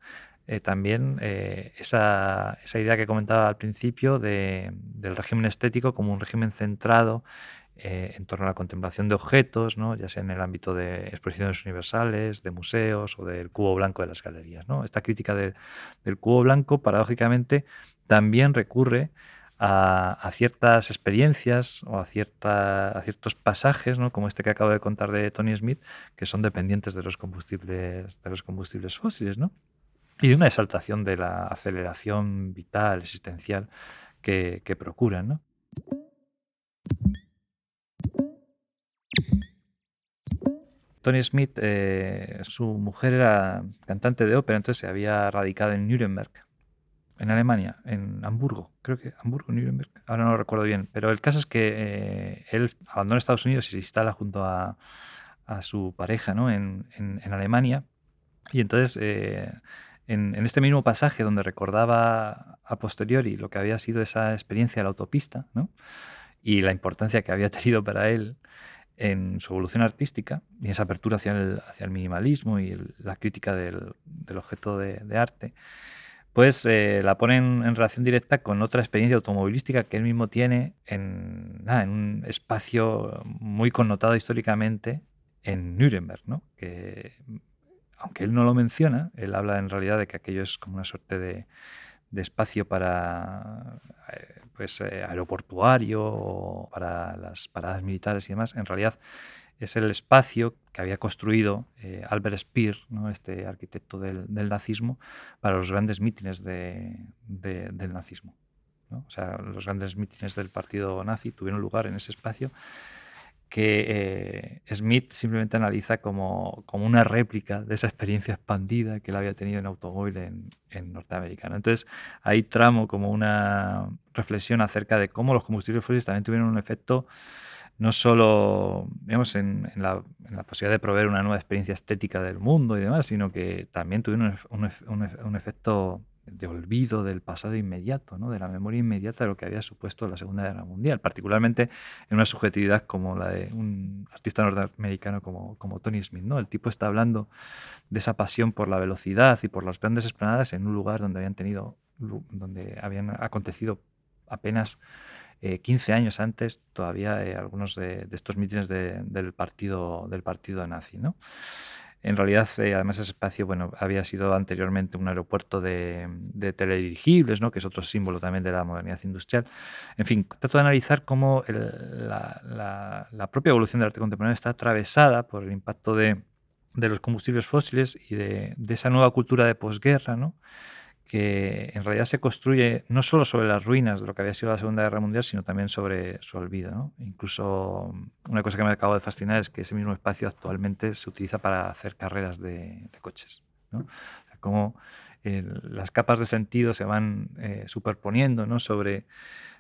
eh, también eh, esa, esa, idea que comentaba al principio de, del régimen estético como un régimen centrado eh, en torno a la contemplación de objetos, ¿no? ya sea en el ámbito de exposiciones universales, de museos o del cubo blanco de las galerías. ¿no? Esta crítica del cubo blanco, paradójicamente, también recurre a, ciertas experiencias o a, cierta, a ciertos pasajes, ¿no? como este que acabo de contar de Tony Smith, que son dependientes de los combustibles, de los combustibles fósiles. ¿no? Y de una exaltación de la aceleración vital, existencial que, que procuran. ¿no? Tony Smith, eh, su mujer era cantante de ópera, entonces se había radicado en Nuremberg, en Alemania, en Hamburgo, creo que Hamburgo, Nuremberg, ahora no lo recuerdo bien, pero el caso es que eh, él abandona Estados Unidos y se instala junto a, su pareja ¿no? en, Alemania, y entonces eh, en, este mismo pasaje donde recordaba a posteriori lo que había sido esa experiencia de la autopista, ¿no? y la importancia que había tenido para él en su evolución artística y esa apertura hacia el, hacia el minimalismo y la crítica del, objeto de, arte, pues eh, la pone en, relación directa con otra experiencia automovilística que él mismo tiene en, en un espacio muy connotado históricamente en Nuremberg, ¿no? que aunque él no lo menciona, él habla en realidad de que aquello es como una suerte de, de espacio para eh, pues, eh, aeroportuario o para las paradas militares y demás, en realidad es el espacio que había construido eh, Albert Speer, ¿no? este arquitecto del, nazismo, para los grandes mítines del nazismo. O sea, los grandes mítines del partido nazi tuvieron lugar en ese espacio que eh, Smith simplemente analiza como, como, una réplica de esa experiencia expandida que él había tenido en automóvil en, en Norteamérica. Entonces, ahí tramo como una reflexión acerca de cómo los combustibles fósiles también tuvieron un efecto no solo digamos, en, la, posibilidad de proveer una nueva experiencia estética del mundo y demás, sino que también tuvieron un, un efecto de olvido del pasado inmediato, ¿no? de la memoria inmediata de lo que había supuesto la Segunda Guerra Mundial, particularmente en una subjetividad como la de un artista norteamericano como, Tony Smith. El tipo está hablando de esa pasión por la velocidad y por las grandes esplanadas en un lugar donde habían tenido, donde habían acontecido apenas 15 eh, años antes todavía eh, algunos de, estos mítines del partido del partido nazi. En realidad, eh, además, ese espacio bueno, había sido anteriormente un aeropuerto de, teledirigibles, ¿no? que es otro símbolo también de la modernidad industrial. En fin, trato de analizar cómo la, propia evolución del arte contemporáneo está atravesada por el impacto de, los combustibles fósiles y de, esa nueva cultura de posguerra, ¿no? Que en realidad se construye no solo sobre las ruinas de lo que había sido la Segunda Guerra Mundial, sino también sobre su olvido. Incluso mm, una cosa que me acabo de fascinar es que ese mismo espacio actualmente se utiliza para hacer carreras de, coches. ¿no? como las capas de sentido se van eh, superponiendo sobre,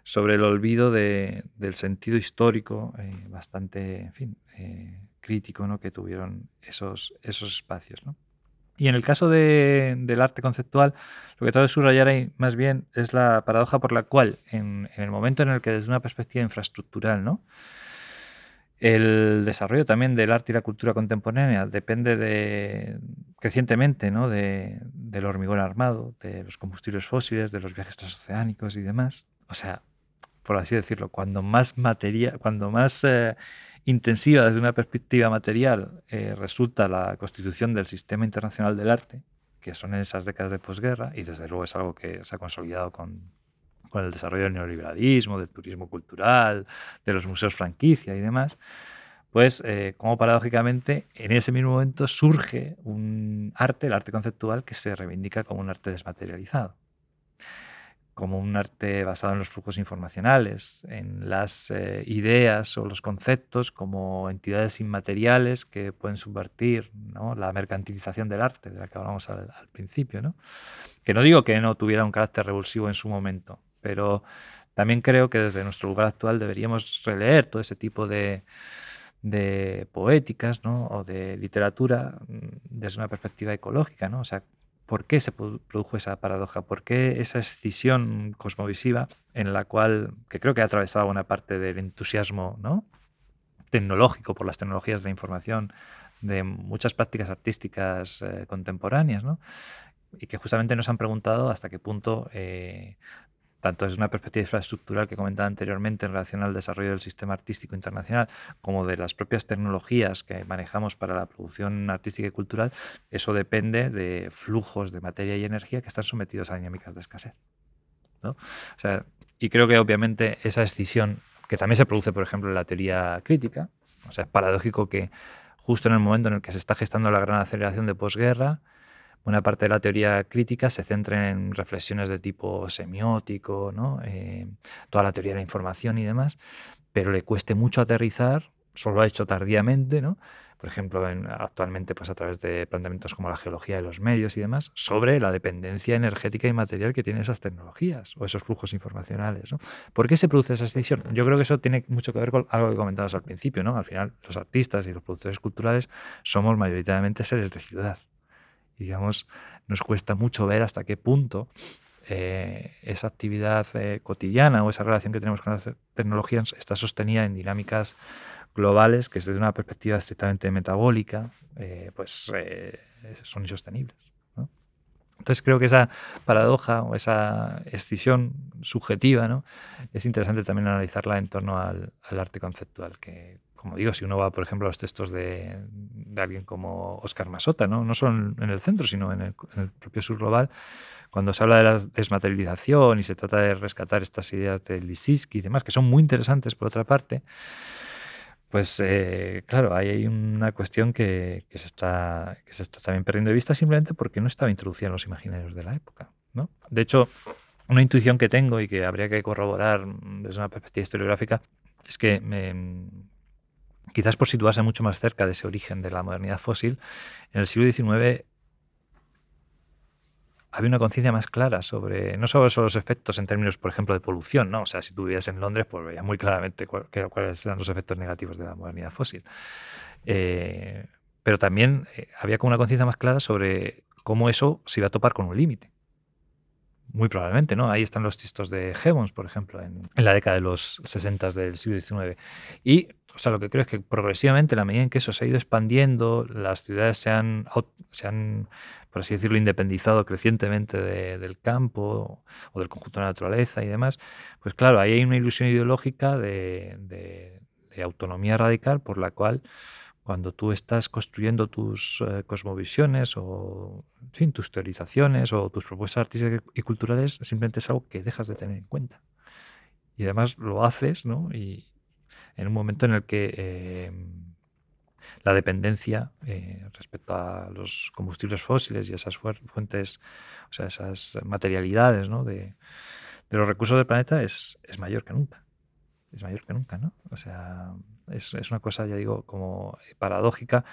sobre el olvido del sentido histórico eh, bastante en fin, eh, crítico que tuvieron esos, esos espacios. Y en el caso del arte conceptual, lo que trato de subrayar ahí más bien es la paradoja por la cual, en, el momento en el que desde una perspectiva infraestructural, ¿no? el desarrollo también del arte y la cultura contemporánea depende de, crecientemente ¿no? de, del hormigón armado, de los combustibles fósiles, de los viajes transoceánicos y demás. O sea, por así decirlo, cuando más materia, cuando más eh, intensiva desde una perspectiva material eh, resulta la constitución del sistema internacional del arte, que son en esas décadas de posguerra, y desde luego es algo que se ha consolidado con, el desarrollo del neoliberalismo, del turismo cultural, de los museos franquicia y demás, pues eh, como paradójicamente en ese mismo momento surge un arte, el arte conceptual, que se reivindica como un arte desmaterializado como un arte basado en los flujos informacionales, en las eh, ideas o los conceptos como entidades inmateriales que pueden subvertir la mercantilización del arte, de la que hablamos al, principio. ¿no? Que no digo que no tuviera un carácter revulsivo en su momento, pero también creo que desde nuestro lugar actual deberíamos releer todo ese tipo de, poéticas o de literatura mm, desde una perspectiva ecológica. ¿no? O sea, ¿Por qué se produjo esa paradoja? ¿Por qué esa escisión cosmovisiva en la cual, que creo que ha atravesado buena parte del entusiasmo ¿no? tecnológico por las tecnologías de la información de muchas prácticas artísticas eh, contemporáneas, ¿no? y que justamente nos han preguntado hasta qué punto eh, tanto desde una perspectiva infraestructural que comentaba anteriormente en relación al desarrollo del sistema artístico internacional, como de las propias tecnologías que manejamos para la producción artística y cultural, eso depende de flujos de materia y energía que están sometidos a dinámicas de escasez. y creo que obviamente esa escisión, que también se produce, por ejemplo, en la teoría crítica, o sea, es paradójico que justo en el momento en el que se está gestando la gran aceleración de posguerra, una parte de la teoría crítica se centra en reflexiones de tipo semiótico, ¿no? Eh, toda la teoría de la información y demás, pero le cueste mucho aterrizar, solo lo ha hecho tardíamente, ¿no? por ejemplo, actualmente pues, a través de planteamientos como la geología de los medios y demás, sobre la dependencia energética y material que tienen esas tecnologías o esos flujos informacionales. ¿no? ¿Por qué se produce esa extinción? Yo creo que eso tiene mucho que ver con algo que comentabas al principio. ¿no? Al final, los artistas y los productores culturales somos mayoritariamente seres de ciudad y digamos, nos cuesta mucho ver hasta qué punto eh, esa actividad eh, cotidiana o esa relación que tenemos con las tecnologías está sostenida en dinámicas globales que desde una perspectiva estrictamente metabólica eh, pues son insostenibles. Entonces creo que esa paradoja o esa escisión subjetiva ¿no? es interesante también analizarla en torno al, al arte conceptual, que como digo, si uno va, por ejemplo, a los textos de, alguien como Oscar Masota, ¿no? no solo en el centro, sino en el, propio sur global, cuando se habla de la desmaterialización y se trata de rescatar estas ideas de Lissiski y demás, que son muy interesantes por otra parte, pues eh, claro, ahí hay una cuestión que, se está, que se está también perdiendo de vista simplemente porque no estaba introducida en los imaginarios de la época. ¿no? De hecho, una intuición que tengo y que habría que corroborar desde una perspectiva historiográfica es que me, quizás por situarse mucho más cerca de ese origen de la modernidad fósil, en el siglo XIX había una conciencia más clara sobre, no solo sobre los efectos en términos, por ejemplo, de polución, ¿no? O sea, si tú vivías en Londres, pues veías muy claramente cuáles eran los efectos negativos de la modernidad fósil. Eh, pero también eh, había como una conciencia más clara sobre cómo eso se iba a topar con un límite. Muy probablemente, ¿no? Ahí están los textos de Heavens, por ejemplo, en, la década de los 60 del siglo XIX. Y o sea, lo que creo es que progresivamente, la medida en que eso se ha ido expandiendo, las ciudades se han, se han por así decirlo, independizado crecientemente del campo o del conjunto de la naturaleza y demás, pues claro, ahí hay una ilusión ideológica de, autonomía radical por la cual cuando tú estás construyendo tus eh, cosmovisiones o tus teorizaciones o tus propuestas artísticas y culturales, simplemente es algo que dejas de tener en cuenta. Y además lo haces, ¿no? Y, en un momento en el que em, la dependencia eh, respecto a los combustibles fósiles y esas fuentes, o sea, esas materialidades de, los recursos del planeta es, mayor que nunca. Es mayor que nunca, ¿no? O sea, es, una cosa, ya digo, como paradójica,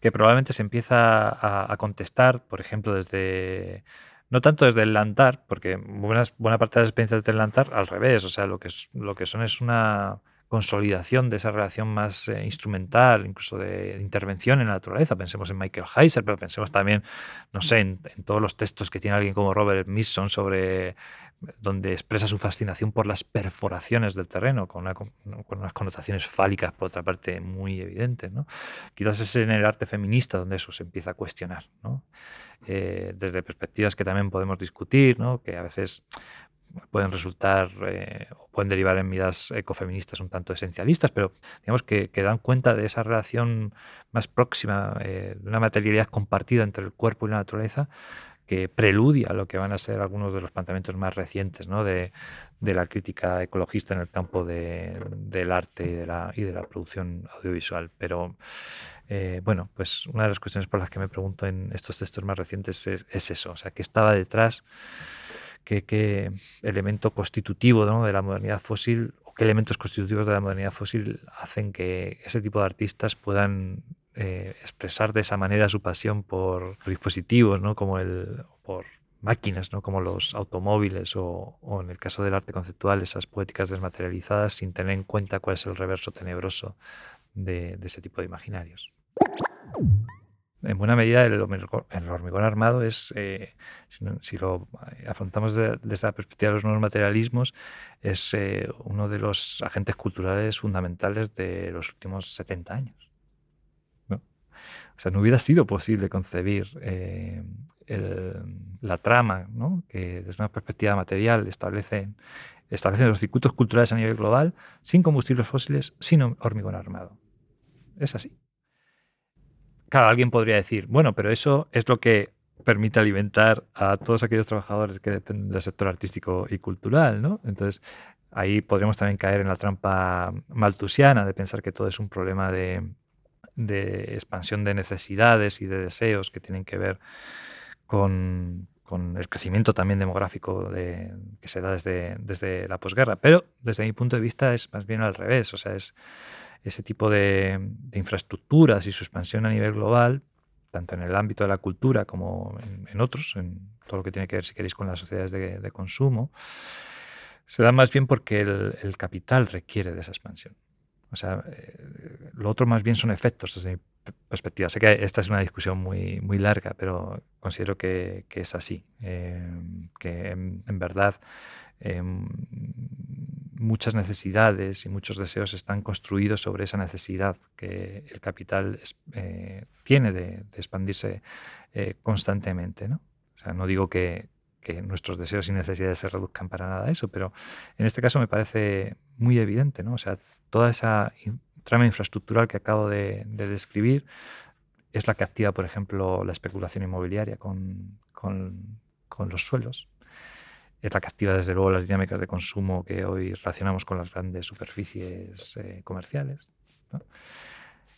que probablemente se empieza a, contestar, por ejemplo, desde no tanto desde el Lantar, porque buena, buena parte de las experiencias del Lantar al revés, o sea, lo que, es, lo que son es una consolidación de esa relación más eh, instrumental, incluso de intervención en la naturaleza. Pensemos en Michael Heiser, pero pensemos también, no sé, en, todos los textos que tiene alguien como Robert Misson sobre donde expresa su fascinación por las perforaciones del terreno, con, unas connotaciones fálicas, por otra parte, muy evidentes. ¿no? Quizás es en el arte feminista donde eso se empieza a cuestionar, ¿no? Eh, desde perspectivas que también podemos discutir, ¿no? que a veces pueden resultar eh, o pueden derivar en medidas ecofeministas un tanto esencialistas, pero digamos que, dan cuenta de esa relación más próxima, eh, de una materialidad compartida entre el cuerpo y la naturaleza, que preludia lo que van a ser algunos de los planteamientos más recientes ¿no? de, la crítica ecologista en el campo del arte y de, la, y de la producción audiovisual. Pero eh, bueno, pues una de las cuestiones por las que me pregunto en estos textos más recientes es, es eso, o sea, ¿qué estaba detrás? Qué, elemento constitutivo de la modernidad fósil o qué elementos constitutivos de la modernidad fósil hacen que ese tipo de artistas puedan eh, expresar de esa manera su pasión por dispositivos, ¿no? como el, por máquinas, ¿no? como los automóviles o, en el caso del arte conceptual, esas poéticas desmaterializadas sin tener en cuenta cuál es el reverso tenebroso de ese tipo de imaginarios en buena medida el, hormigón armado es, eh, si, lo afrontamos desde la perspectiva de los nuevos materialismos, es eh, uno de los agentes culturales fundamentales de los últimos 70 años. O sea, no hubiera sido posible concebir eh, la trama que desde una perspectiva material establece, establecen los circuitos culturales a nivel global sin combustibles fósiles, sin hormigón armado. Es así. Claro, alguien podría decir, bueno, pero eso es lo que permite alimentar a todos aquellos trabajadores que dependen del sector artístico y cultural, ¿no? Entonces, ahí podríamos también caer en la trampa maltusiana de pensar que todo es un problema de, expansión de necesidades y de deseos que tienen que ver con, el crecimiento también demográfico que se da desde, desde la posguerra. Pero desde mi punto de vista es más bien al revés, o sea, es ese tipo de, infraestructuras y su expansión a nivel global, tanto en el ámbito de la cultura como en, otros, en todo lo que tiene que ver, si queréis, con las sociedades de, consumo, se da más bien porque el, capital requiere de esa expansión. O sea, eh, lo otro más bien son efectos desde mi perspectiva. Sé que esta es una discusión muy, muy larga, pero considero que, es así, eh, que en, verdad em, muchas necesidades y muchos deseos están construidos sobre esa necesidad que el capital eh, tiene de, expandirse eh, constantemente. ¿no? O sea, no digo que, nuestros deseos y necesidades se reduzcan para nada a eso, pero en este caso me parece muy evidente. ¿no? O sea, toda esa trama infraestructural que acabo de, describir es la que activa, por ejemplo, la especulación inmobiliaria con, con los suelos es la que activa desde luego las dinámicas de consumo que hoy relacionamos con las grandes superficies eh, comerciales.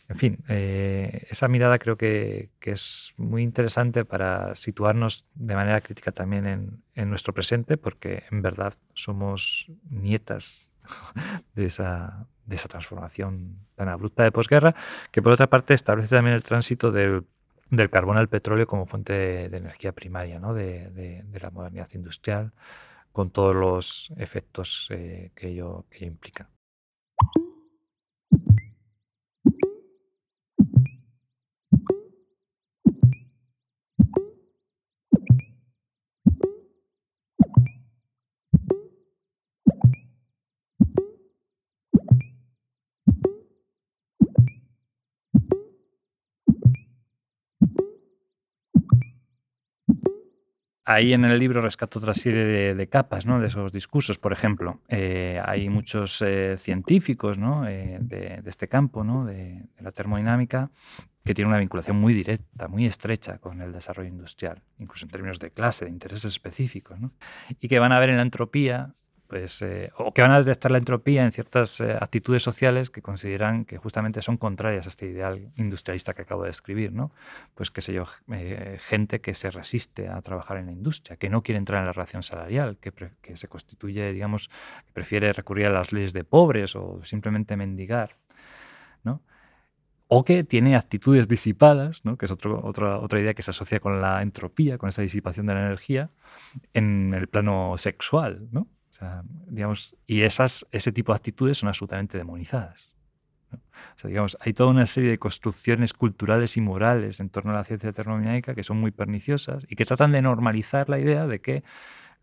En fin, eh, esa mirada creo que, es muy interesante para situarnos de manera crítica también en, nuestro presente, porque en verdad somos nietas de esa, de esa transformación tan abrupta de posguerra, que por otra parte establece también el tránsito del, carbón al petróleo como fuente de, energía primaria ¿no? de, la modernidad industrial, con todos los efectos eh, que, ello, que ello implica. Ahí en el libro rescato otra serie de, capas ¿no? de esos discursos. Por ejemplo, eh, hay muchos eh, científicos ¿no? Eh, de, este campo ¿no? de, la termodinámica que tienen una vinculación muy directa, muy estrecha con el desarrollo industrial, incluso en términos de clase, de intereses específicos, ¿no? y que van a ver en la entropía pues, eh, o que van a detectar la entropía en ciertas eh, actitudes sociales que consideran que justamente son contrarias a este ideal industrialista que acabo de describir, ¿no? Pues qué sé yo, eh, gente que se resiste a trabajar en la industria, que no quiere entrar en la relación salarial, que, que se constituye, digamos, que prefiere recurrir a las leyes de pobres o simplemente mendigar, ¿no? o que tiene actitudes disipadas, ¿no? que es otro, otra, otra idea que se asocia con la entropía, con esa disipación de la energía, en el plano sexual. ¿no? Digamos, y esas, ese tipo de actitudes son absolutamente demonizadas. digamos, hay toda una serie de construcciones culturales y morales en torno a la ciencia termodinámica que son muy perniciosas y que tratan de normalizar la idea de que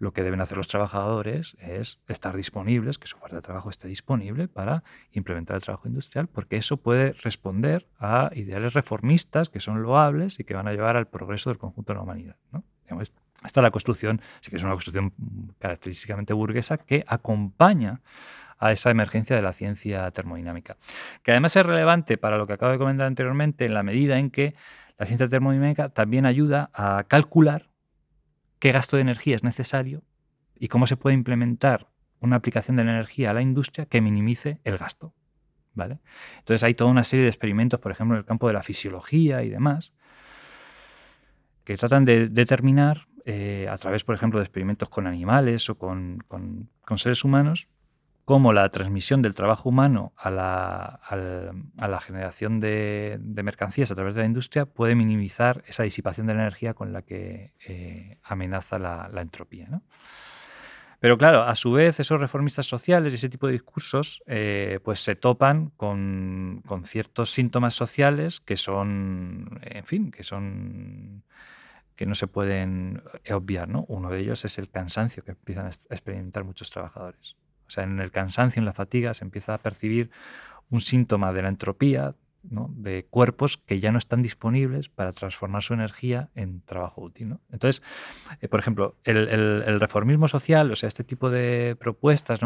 lo que deben hacer los trabajadores es estar disponibles, que su fuerza de trabajo esté disponible para implementar el trabajo industrial, porque eso puede responder a ideales reformistas que son loables y que van a llevar al progreso del conjunto de la humanidad. Esta es la construcción, sí que es una construcción característicamente burguesa que acompaña a esa emergencia de la ciencia termodinámica. Que además es relevante para lo que acabo de comentar anteriormente en la medida en que la ciencia termodinámica también ayuda a calcular qué gasto de energía es necesario y cómo se puede implementar una aplicación de la energía a la industria que minimice el gasto. ¿vale? Entonces hay toda una serie de experimentos, por ejemplo, en el campo de la fisiología y demás, que tratan de determinar eh, a través, por ejemplo, de experimentos con animales o con, seres humanos, cómo la transmisión del trabajo humano a la, generación de, mercancías a través de la industria puede minimizar esa disipación de la energía con la que eh, amenaza la, entropía. Pero claro, a su vez, esos reformistas sociales y ese tipo de discursos eh, pues se topan con, con, ciertos síntomas sociales que son, en fin, que son que no se pueden eh, obviar. ¿no? Uno de ellos es el cansancio que empiezan a experimentar muchos trabajadores. O sea, en el cansancio, en la fatiga, se empieza a percibir un síntoma de la entropía, de cuerpos que ya no están disponibles para transformar su energía en trabajo útil. Entonces, eh, por ejemplo, el, reformismo social, o sea, este tipo de propuestas,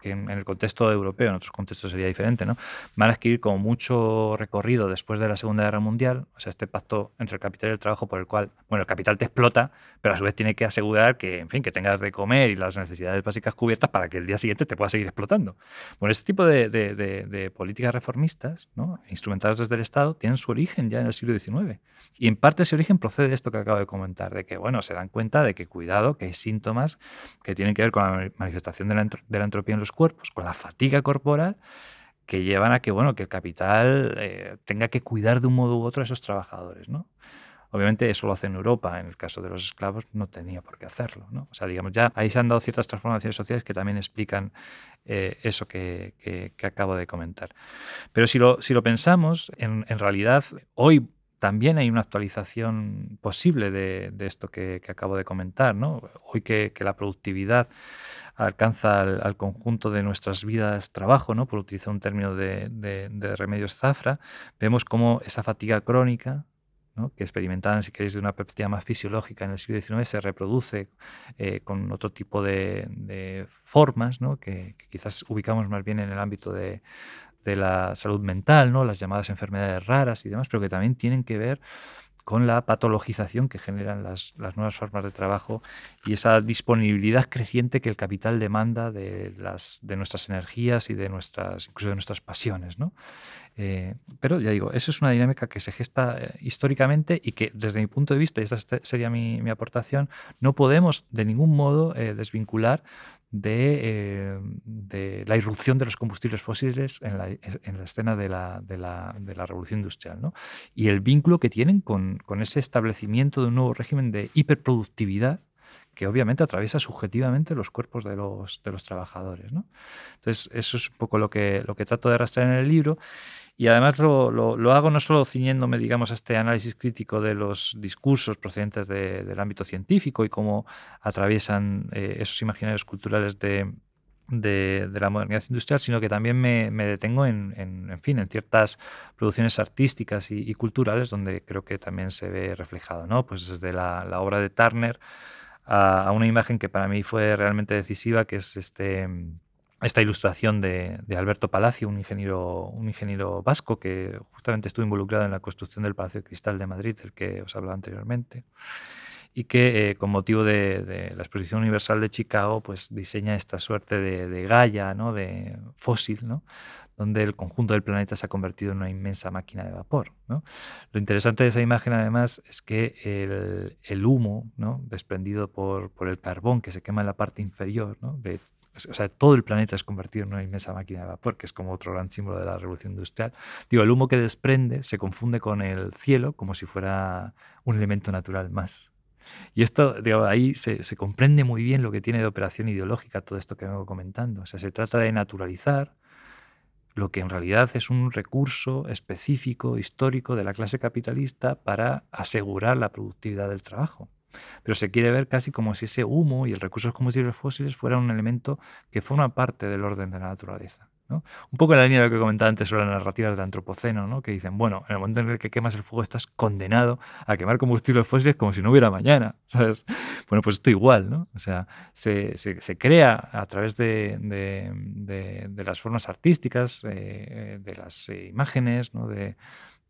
que, en el contexto europeo, en otros contextos sería diferente, ¿no? van a adquirir como mucho recorrido después de la Segunda Guerra Mundial, o sea, este pacto entre el capital y el trabajo por el cual, bueno, el capital te explota, pero a su vez tiene que asegurar que, en fin, que tengas de comer y las necesidades básicas cubiertas para que el día siguiente te pueda seguir explotando. Bueno, este tipo de, políticas reformistas, ¿no? Desde el Estado tienen su origen ya en el siglo XIX. Y en parte ese origen procede de esto que acabo de comentar, de que, bueno, se dan cuenta de que, cuidado, que hay síntomas que tienen que ver con la manifestación de la, entropía en los cuerpos, con la fatiga corporal, que llevan a que, bueno, que el capital eh, tenga que cuidar de un modo u otro a esos trabajadores, ¿no? Obviamente eso lo hace en Europa, en el caso de los esclavos no tenía por qué hacerlo. ¿no? O sea, digamos, ya ahí se han dado ciertas transformaciones sociales que también explican eh, eso que, acabo de comentar. Pero si lo, si lo pensamos, en, realidad hoy también hay una actualización posible de, esto que, acabo de comentar. ¿no? Hoy que, la productividad alcanza al, conjunto de nuestras vidas trabajo, ¿no? por utilizar un término de, de remedios zafra, vemos cómo esa fatiga crónica que experimentaban, si queréis, de una perspectiva más fisiológica en el siglo XIX, se reproduce eh, con otro tipo de, formas que, quizás ubicamos más bien en el ámbito de, la salud mental, ¿no? las llamadas enfermedades raras y demás, pero que también tienen que ver con la patologización que generan las, nuevas formas de trabajo y esa disponibilidad creciente que el capital demanda de, las, de nuestras energías y de nuestras, incluso de nuestras pasiones. Eh, pero ya digo, eso es una dinámica que se gesta eh, históricamente y que desde mi punto de vista, y esta sería mi, aportación, no podemos de ningún modo desvincular de, la irrupción de los combustibles fósiles en la, escena de la, revolución industrial y el vínculo que tienen con, con ese establecimiento de un nuevo régimen de hiperproductividad que obviamente atraviesa subjetivamente los cuerpos de los, de los trabajadores. ¿no? Entonces, eso es un poco lo que, lo que trato de arrastrar en el libro. Y además lo, lo, hago no solo ciñéndome, digamos, a este análisis crítico de los discursos procedentes del ámbito científico y cómo atraviesan eh, esos imaginarios culturales de, de, la modernidad industrial, sino que también me, me detengo en, en, fin, en ciertas producciones artísticas y, culturales donde creo que también se ve reflejado, ¿no? Pues desde la, la obra de Turner a, una imagen que para mí fue realmente decisiva, que es este, esta ilustración de, Alberto Palacio, un ingeniero, un ingeniero vasco que justamente estuvo involucrado en la construcción del Palacio de Cristal de Madrid, del que os hablaba anteriormente, y que eh, con motivo de, la Exposición Universal de Chicago, pues diseña esta suerte de, de ¿no? de fósil, ¿no? Donde el conjunto del planeta se ha convertido en una inmensa máquina de vapor. Lo interesante de esa imagen, además, es que el, humo desprendido por, el carbón que se quema en la parte inferior, o sea, todo el planeta es convertido en una inmensa máquina de vapor, que es como otro gran símbolo de la revolución industrial. Digo, el humo que desprende se confunde con el cielo como si fuera un elemento natural más. Y esto, digo, ahí se, se, comprende muy bien lo que tiene de operación ideológica todo esto que vengo comentando. O sea, se trata de naturalizar lo que en realidad es un recurso específico, histórico de la clase capitalista para asegurar la productividad del trabajo. Pero se quiere ver casi como si ese humo y el recurso de los combustibles fósiles fuera un elemento que forma parte del orden de la naturaleza. Un poco en la línea de lo que comentaba antes sobre las narrativas del antropoceno, que dicen, bueno, en el momento en el que quemas el fuego estás condenado a quemar combustibles fósiles como si no hubiera mañana. ¿sabes? Bueno, pues esto igual, ¿no? O sea, se, crea a través de, las formas artísticas, eh, de las imágenes, ¿no? de,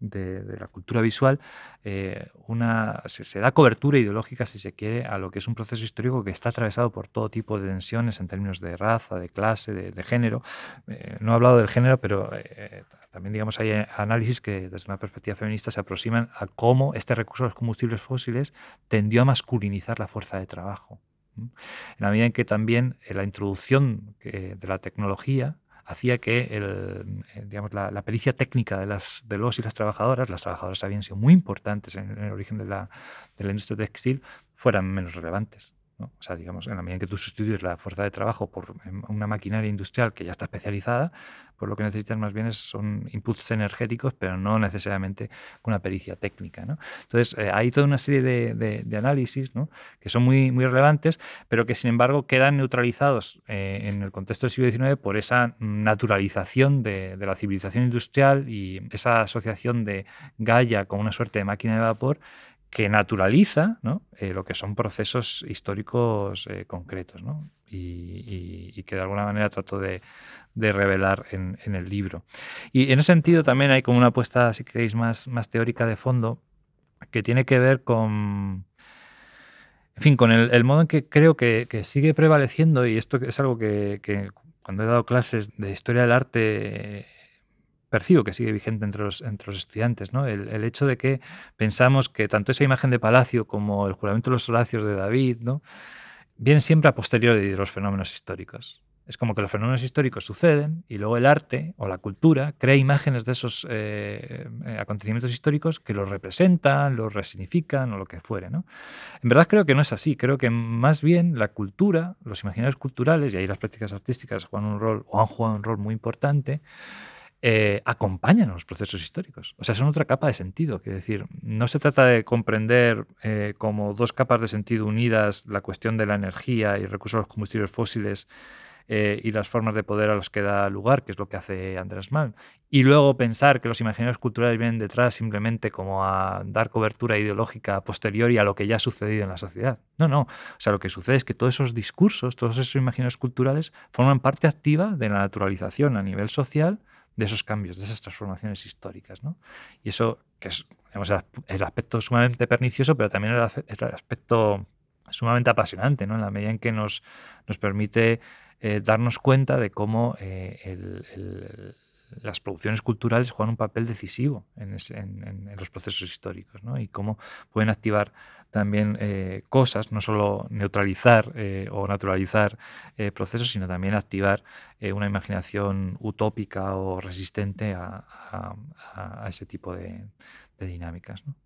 de, la cultura visual, eh, una, se, da cobertura ideológica, si se quiere, a lo que es un proceso histórico que está atravesado por todo tipo de tensiones en términos de raza, de clase, de, género. Eh, no he hablado del género, pero eh, también digamos hay análisis que desde una perspectiva feminista se aproximan a cómo este recurso de los combustibles fósiles tendió a masculinizar la fuerza de trabajo. En la medida en que también la introducción de la tecnología hacía que el, eh, digamos, la, pericia técnica de, las, de los y las trabajadoras, las trabajadoras habían sido muy importantes en, el origen de la, de la industria textil, fueran menos relevantes. O sea, digamos, en la medida en que tú sustituyes la fuerza de trabajo por em, una maquinaria industrial que ya está especializada, pues lo que necesitan más bien son inputs energéticos, pero no necesariamente una pericia técnica. Entonces, eh, hay toda una serie de, análisis que son muy, muy relevantes, pero que sin embargo quedan neutralizados eh, en el contexto del siglo XIX por esa naturalización de, de la civilización industrial y esa asociación de Gaia con una suerte de máquina de vapor que naturaliza eh, lo que son procesos históricos eh, concretos y, que de alguna manera trato de, revelar en, el libro. Y en ese sentido también hay como una apuesta, si queréis, más, teórica de fondo que tiene que ver con, en fin, con el, modo en que creo que, sigue prevaleciendo, y esto es algo que, cuando he dado clases de historia del arte percibo que sigue vigente entre los, entre los estudiantes, ¿no? El, hecho de que pensamos que tanto esa imagen de Palacio como el juramento de los Horacios de David, ¿no? vienen siempre a posteriori de los fenómenos históricos. Es como que los fenómenos históricos suceden y luego el arte o la cultura crea imágenes de esos eh, eh, acontecimientos históricos que los representan, los resignifican o lo que fuere. ¿no? En verdad creo que no es así. Creo que más bien la cultura, los imaginarios culturales, y ahí las prácticas artísticas juegan un rol o han jugado un rol muy importante, eh, acompañan a los procesos históricos. O sea, son otra capa de sentido. Es decir, no se trata de comprender eh, como dos capas de sentido unidas la cuestión de la energía y recursos a los combustibles fósiles eh, y las formas de poder a las que da lugar, que es lo que hace Andrés Mann. Y luego pensar que los imaginarios culturales vienen detrás simplemente como a dar cobertura ideológica posterior y a lo que ya ha sucedido en la sociedad. No, no. O sea, lo que sucede es que todos esos discursos, todos esos imaginarios culturales forman parte activa de la naturalización a nivel social de esos cambios, de esas transformaciones históricas. ¿no? Y eso, que es el aspecto sumamente pernicioso, pero también el, aspecto sumamente apasionante, ¿no? en la medida en que nos, nos permite eh, darnos cuenta de cómo eh, las producciones culturales juegan un papel decisivo en, los procesos históricos ¿no? y cómo pueden activar también eh, cosas, no solo neutralizar eh, o naturalizar eh, procesos, sino también activar una imaginación utópica o resistente a, ese tipo de, de dinámicas. ¿no?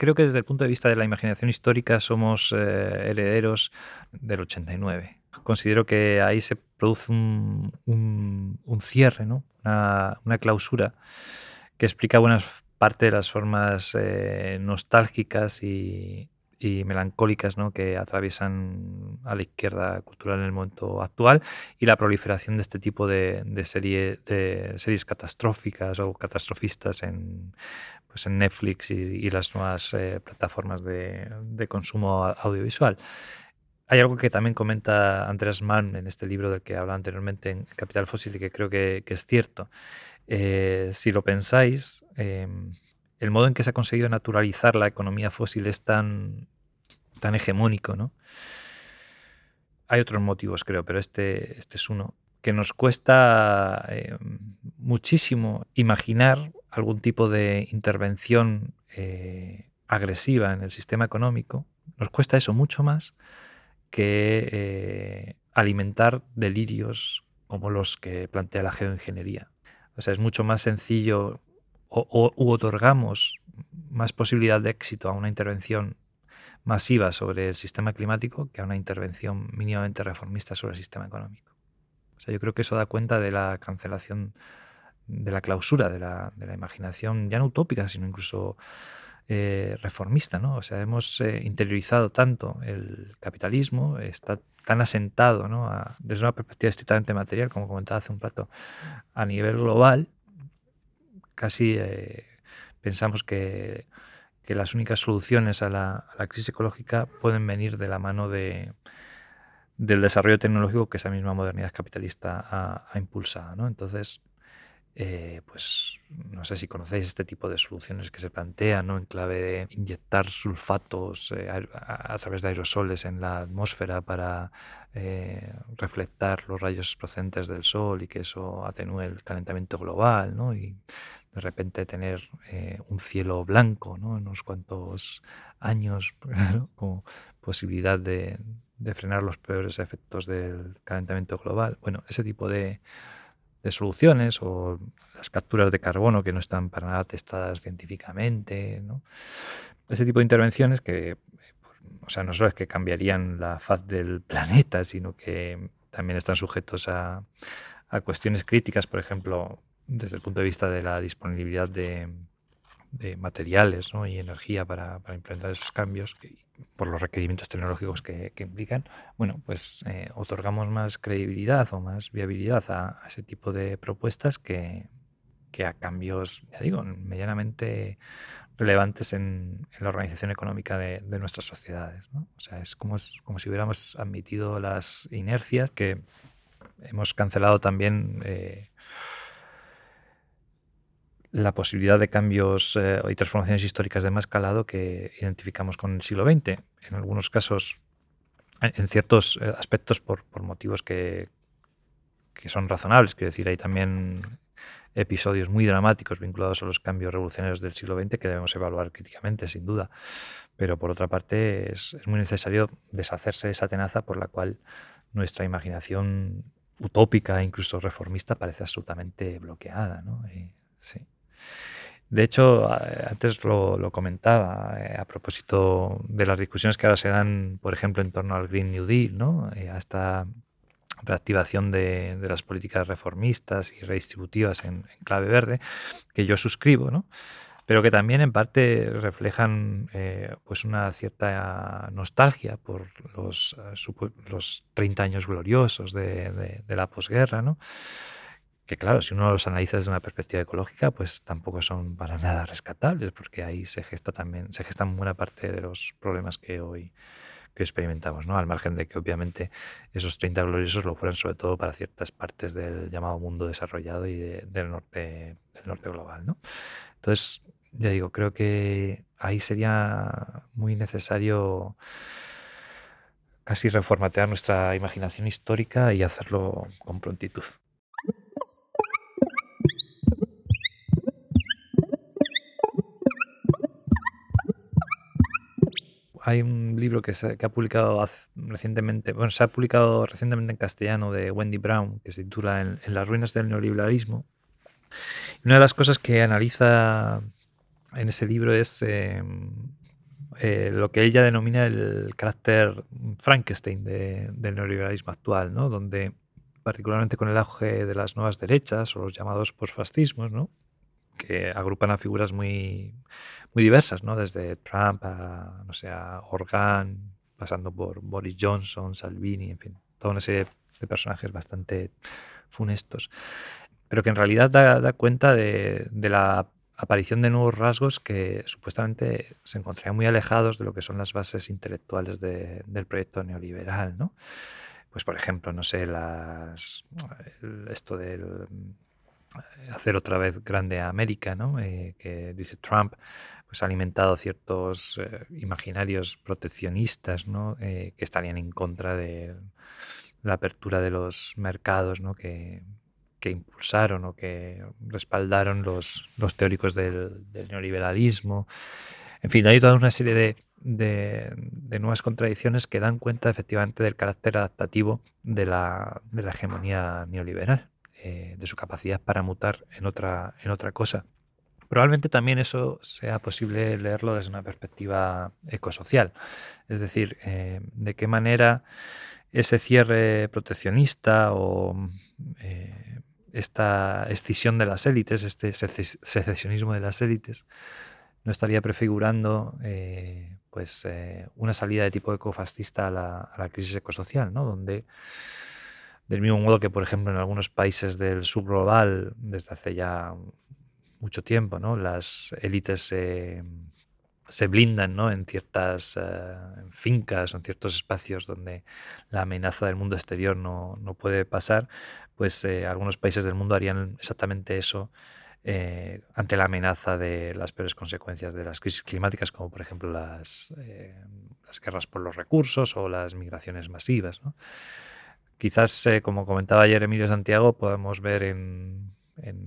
Creo que desde el punto de vista de la imaginación histórica somos eh, herederos del 89. Considero que ahí se produce un, cierre, ¿no? una, clausura que explica buenas parte de las formas eh, nostálgicas y, y melancólicas ¿no? que atraviesan a la izquierda cultural en el momento actual y la proliferación de este tipo de, de, serie, de series catastróficas o catastrofistas en, pues en Netflix y, las nuevas eh, plataformas de, de, consumo audiovisual. Hay algo que también comenta Andreas Mann en este libro del que hablaba anteriormente en Capital Fósil y que creo que, que es cierto. Eh, si lo pensáis, em, el modo en que se ha conseguido naturalizar la economía fósil es tan, tan hegemónico, ¿no? Hay otros motivos, creo, pero este, este es uno. Que nos cuesta eh, muchísimo imaginar algún tipo de intervención eh, agresiva en el sistema económico. Nos cuesta eso mucho más que eh, alimentar delirios como los que plantea la geoingeniería. O sea, es mucho más sencillo o, u otorgamos más posibilidad de éxito a una intervención masiva sobre el sistema climático que a una intervención mínimamente reformista sobre el sistema económico. O sea, yo creo que eso da cuenta de la cancelación, de la clausura de la, de la imaginación, ya no utópica, sino incluso eh, reformista. ¿no? O sea, hemos eh, interiorizado tanto el capitalismo, está tan asentado ¿no? desde una perspectiva estrictamente material, como comentaba hace un rato, a nivel global, casi eh, pensamos que, las únicas soluciones a la, crisis ecológica pueden venir de la mano de, del desarrollo tecnológico que esa misma modernidad capitalista ha, impulsado. Entonces, eh, pues no sé si conocéis este tipo de soluciones que se plantean en clave de inyectar sulfatos eh, a, través de aerosoles en la atmósfera para reflectar los rayos procedentes del sol y que eso atenúe el calentamiento global ¿no? y de repente tener eh, un cielo blanco ¿no? en unos cuantos años como posibilidad de, frenar los peores efectos del calentamiento global. Bueno, ese tipo de, soluciones o las capturas de carbono que no están para nada testadas científicamente, ese tipo de intervenciones que, o sea, no solo es que cambiarían la faz del planeta, sino que también están sujetos a, a cuestiones críticas, por ejemplo, desde el punto de vista de la disponibilidad de, materiales y energía para, implementar esos cambios por los requerimientos tecnológicos que, implican, bueno, pues eh, otorgamos más credibilidad o más viabilidad a, ese tipo de propuestas que, a cambios, ya digo, medianamente relevantes en, la organización económica de, nuestras sociedades. O sea, es como, como si hubiéramos admitido las inercias que hemos cancelado también. Eh, la posibilidad de cambios eh, y transformaciones históricas de más calado que identificamos con el siglo XX. En algunos casos, en ciertos eh, aspectos, por, motivos que, que, son razonables. Quiero decir, hay también episodios muy dramáticos vinculados a los cambios revolucionarios del siglo XX que debemos evaluar críticamente, sin duda. Pero por otra parte, es, muy necesario deshacerse de esa tenaza por la cual nuestra imaginación utópica, incluso reformista, parece absolutamente bloqueada. ¿no? sí. De hecho, antes lo, comentaba eh, a propósito de las discusiones que ahora se dan, por ejemplo, en torno al Green New Deal, ¿no? Eh, a esta reactivación de, las políticas reformistas y redistributivas en, clave verde, que yo suscribo, ¿no? pero que también en parte reflejan eh, pues una cierta nostalgia por los, los 30 años gloriosos de, de, de la posguerra, ¿no? Que claro, si uno los analiza desde una perspectiva ecológica, pues tampoco son para nada rescatables, porque ahí se gesta también, se gestan buena parte de los problemas que hoy, experimentamos, ¿no? Al margen de que obviamente esos 30 gloriosos lo fueran sobre todo para ciertas partes del llamado mundo desarrollado y del, norte, del norte global, ¿no? Entonces, ya digo, creo que ahí sería muy necesario casi reformatear nuestra imaginación histórica y hacerlo con prontitud. Hay un libro que se, ha publicado recientemente, bueno, se ha publicado recientemente en castellano de Wendy Brown, que se titula En, las ruinas del neoliberalismo. una de las cosas que analiza en ese libro es em, eh, lo que ella denomina el carácter Frankenstein del neoliberalismo actual, ¿no? donde particularmente con el auge de las nuevas derechas o los llamados postfascismos, ¿no? Que agrupan a figuras muy, muy diversas, ¿no? Desde Trump a, no sé, a Organ, pasando por Boris Johnson, Salvini, en fin, toda una serie de personajes bastante funestos, pero que en realidad da, cuenta de, la aparición de nuevos rasgos que supuestamente se encontrarían muy alejados de lo que son las bases intelectuales del proyecto neoliberal, ¿no? Pues por ejemplo, no sé, las, esto del hacer otra vez grande a América, ¿no? Eh, que dice Trump, pues ha alimentado ciertos eh, imaginarios proteccionistas, ¿no? que estarían en contra de la apertura de los mercados, ¿no? Que, impulsaron o que respaldaron los, los teóricos del, neoliberalismo. En fin, hay toda una serie de, de, nuevas contradicciones que dan cuenta efectivamente del carácter adaptativo de la, de la hegemonía neoliberal. Eh, de su capacidad para mutar en otra, en otra cosa. Probablemente también eso sea posible leerlo desde una perspectiva ecosocial, es decir, eh, de qué manera ese cierre proteccionista o eh, esta escisión de las élites, este secesionismo de las élites, no estaría prefigurando pues, una salida de tipo ecofascista a la, a la crisis ecosocial, ¿no? donde del mismo modo que, por ejemplo, en algunos países del subglobal, desde hace ya mucho tiempo, ¿no? las élites se, blindan ¿no? en ciertas eh, fincas o en ciertos espacios donde la amenaza del mundo exterior no, puede pasar, pues eh, algunos países del mundo harían exactamente eso eh, ante la amenaza de las peores consecuencias de las crisis climáticas, como por ejemplo las, las guerras por los recursos o las migraciones masivas. ¿no? Quizás, eh, como comentaba ayer Emilio Santiago, podemos ver en,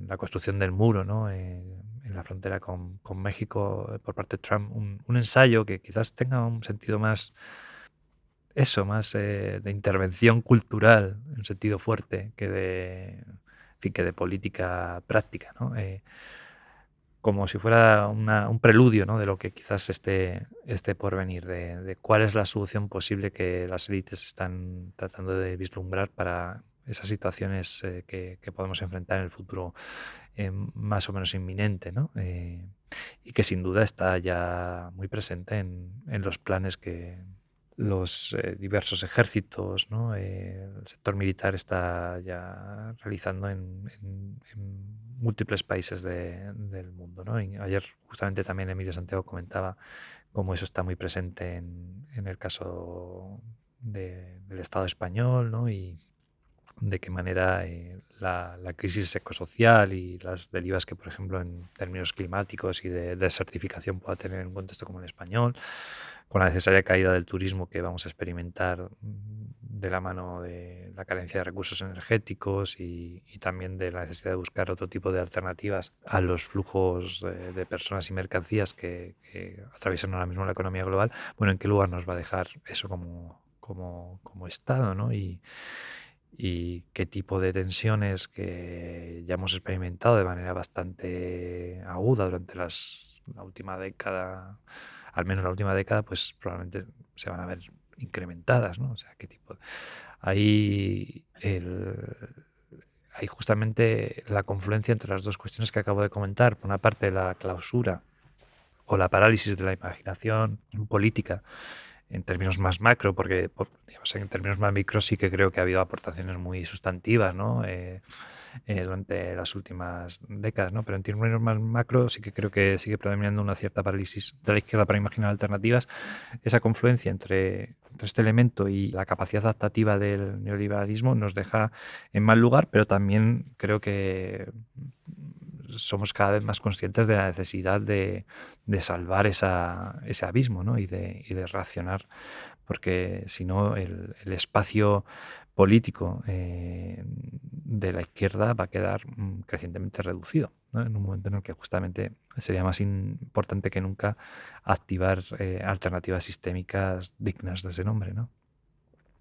la construcción del muro, ¿no? en la frontera con, México eh, por parte de Trump, un, ensayo que quizás tenga un sentido más, eso, más eh, de intervención cultural, en sentido fuerte, que de, que de política práctica. ¿no? Como si fuera un preludio ¿no? de lo que quizás esté, esté por venir, de, cuál es la solución posible que las élites están tratando de vislumbrar para esas situaciones eh, que, podemos enfrentar en el futuro eh, más o menos inminente, ¿no? Eh, y que sin duda está ya muy presente en, los planes que los diversos ejércitos, ¿no? el sector militar está ya realizando en múltiples países del mundo. ayer justamente también Emilio Santiago comentaba cómo eso está muy presente en, el caso del Estado español y de qué manera eh, la, crisis ecosocial y las derivas que, por ejemplo, en términos climáticos y de desertificación pueda tener en un contexto como el español, con la necesaria caída del turismo que vamos a experimentar de la mano de la carencia de recursos energéticos y, también de la necesidad de buscar otro tipo de alternativas a los flujos de, personas y mercancías que, atraviesan ahora mismo la economía global, bueno, ¿en qué lugar nos va a dejar eso como, como, como Estado? ¿no? Y, y qué tipo de tensiones que ya hemos experimentado de manera bastante aguda durante las, la última década, al menos la última década, pues probablemente se van a ver incrementadas, ¿no? O sea, qué tipo. Ahí hay justamente la confluencia entre las dos cuestiones que acabo de comentar. Por una parte, la clausura o la parálisis de la imaginación política en términos más macro, porque en términos más micro sí que creo que ha habido aportaciones muy sustantivas, ¿no? Eh, eh, durante las últimas décadas, ¿no? Pero en términos más macro sí que creo que sigue predominando una cierta parálisis de la izquierda para imaginar alternativas. Esa confluencia entre, este elemento y la capacidad adaptativa del neoliberalismo nos deja en mal lugar, pero también creo que somos cada vez más conscientes de la necesidad de, salvar ese abismo ¿no? y, de, y de reaccionar porque si no el, espacio político eh, de la izquierda va a quedar mm, crecientemente reducido, en un momento en el que justamente sería más importante que nunca activar eh, alternativas sistémicas dignas de ese nombre. ¿no?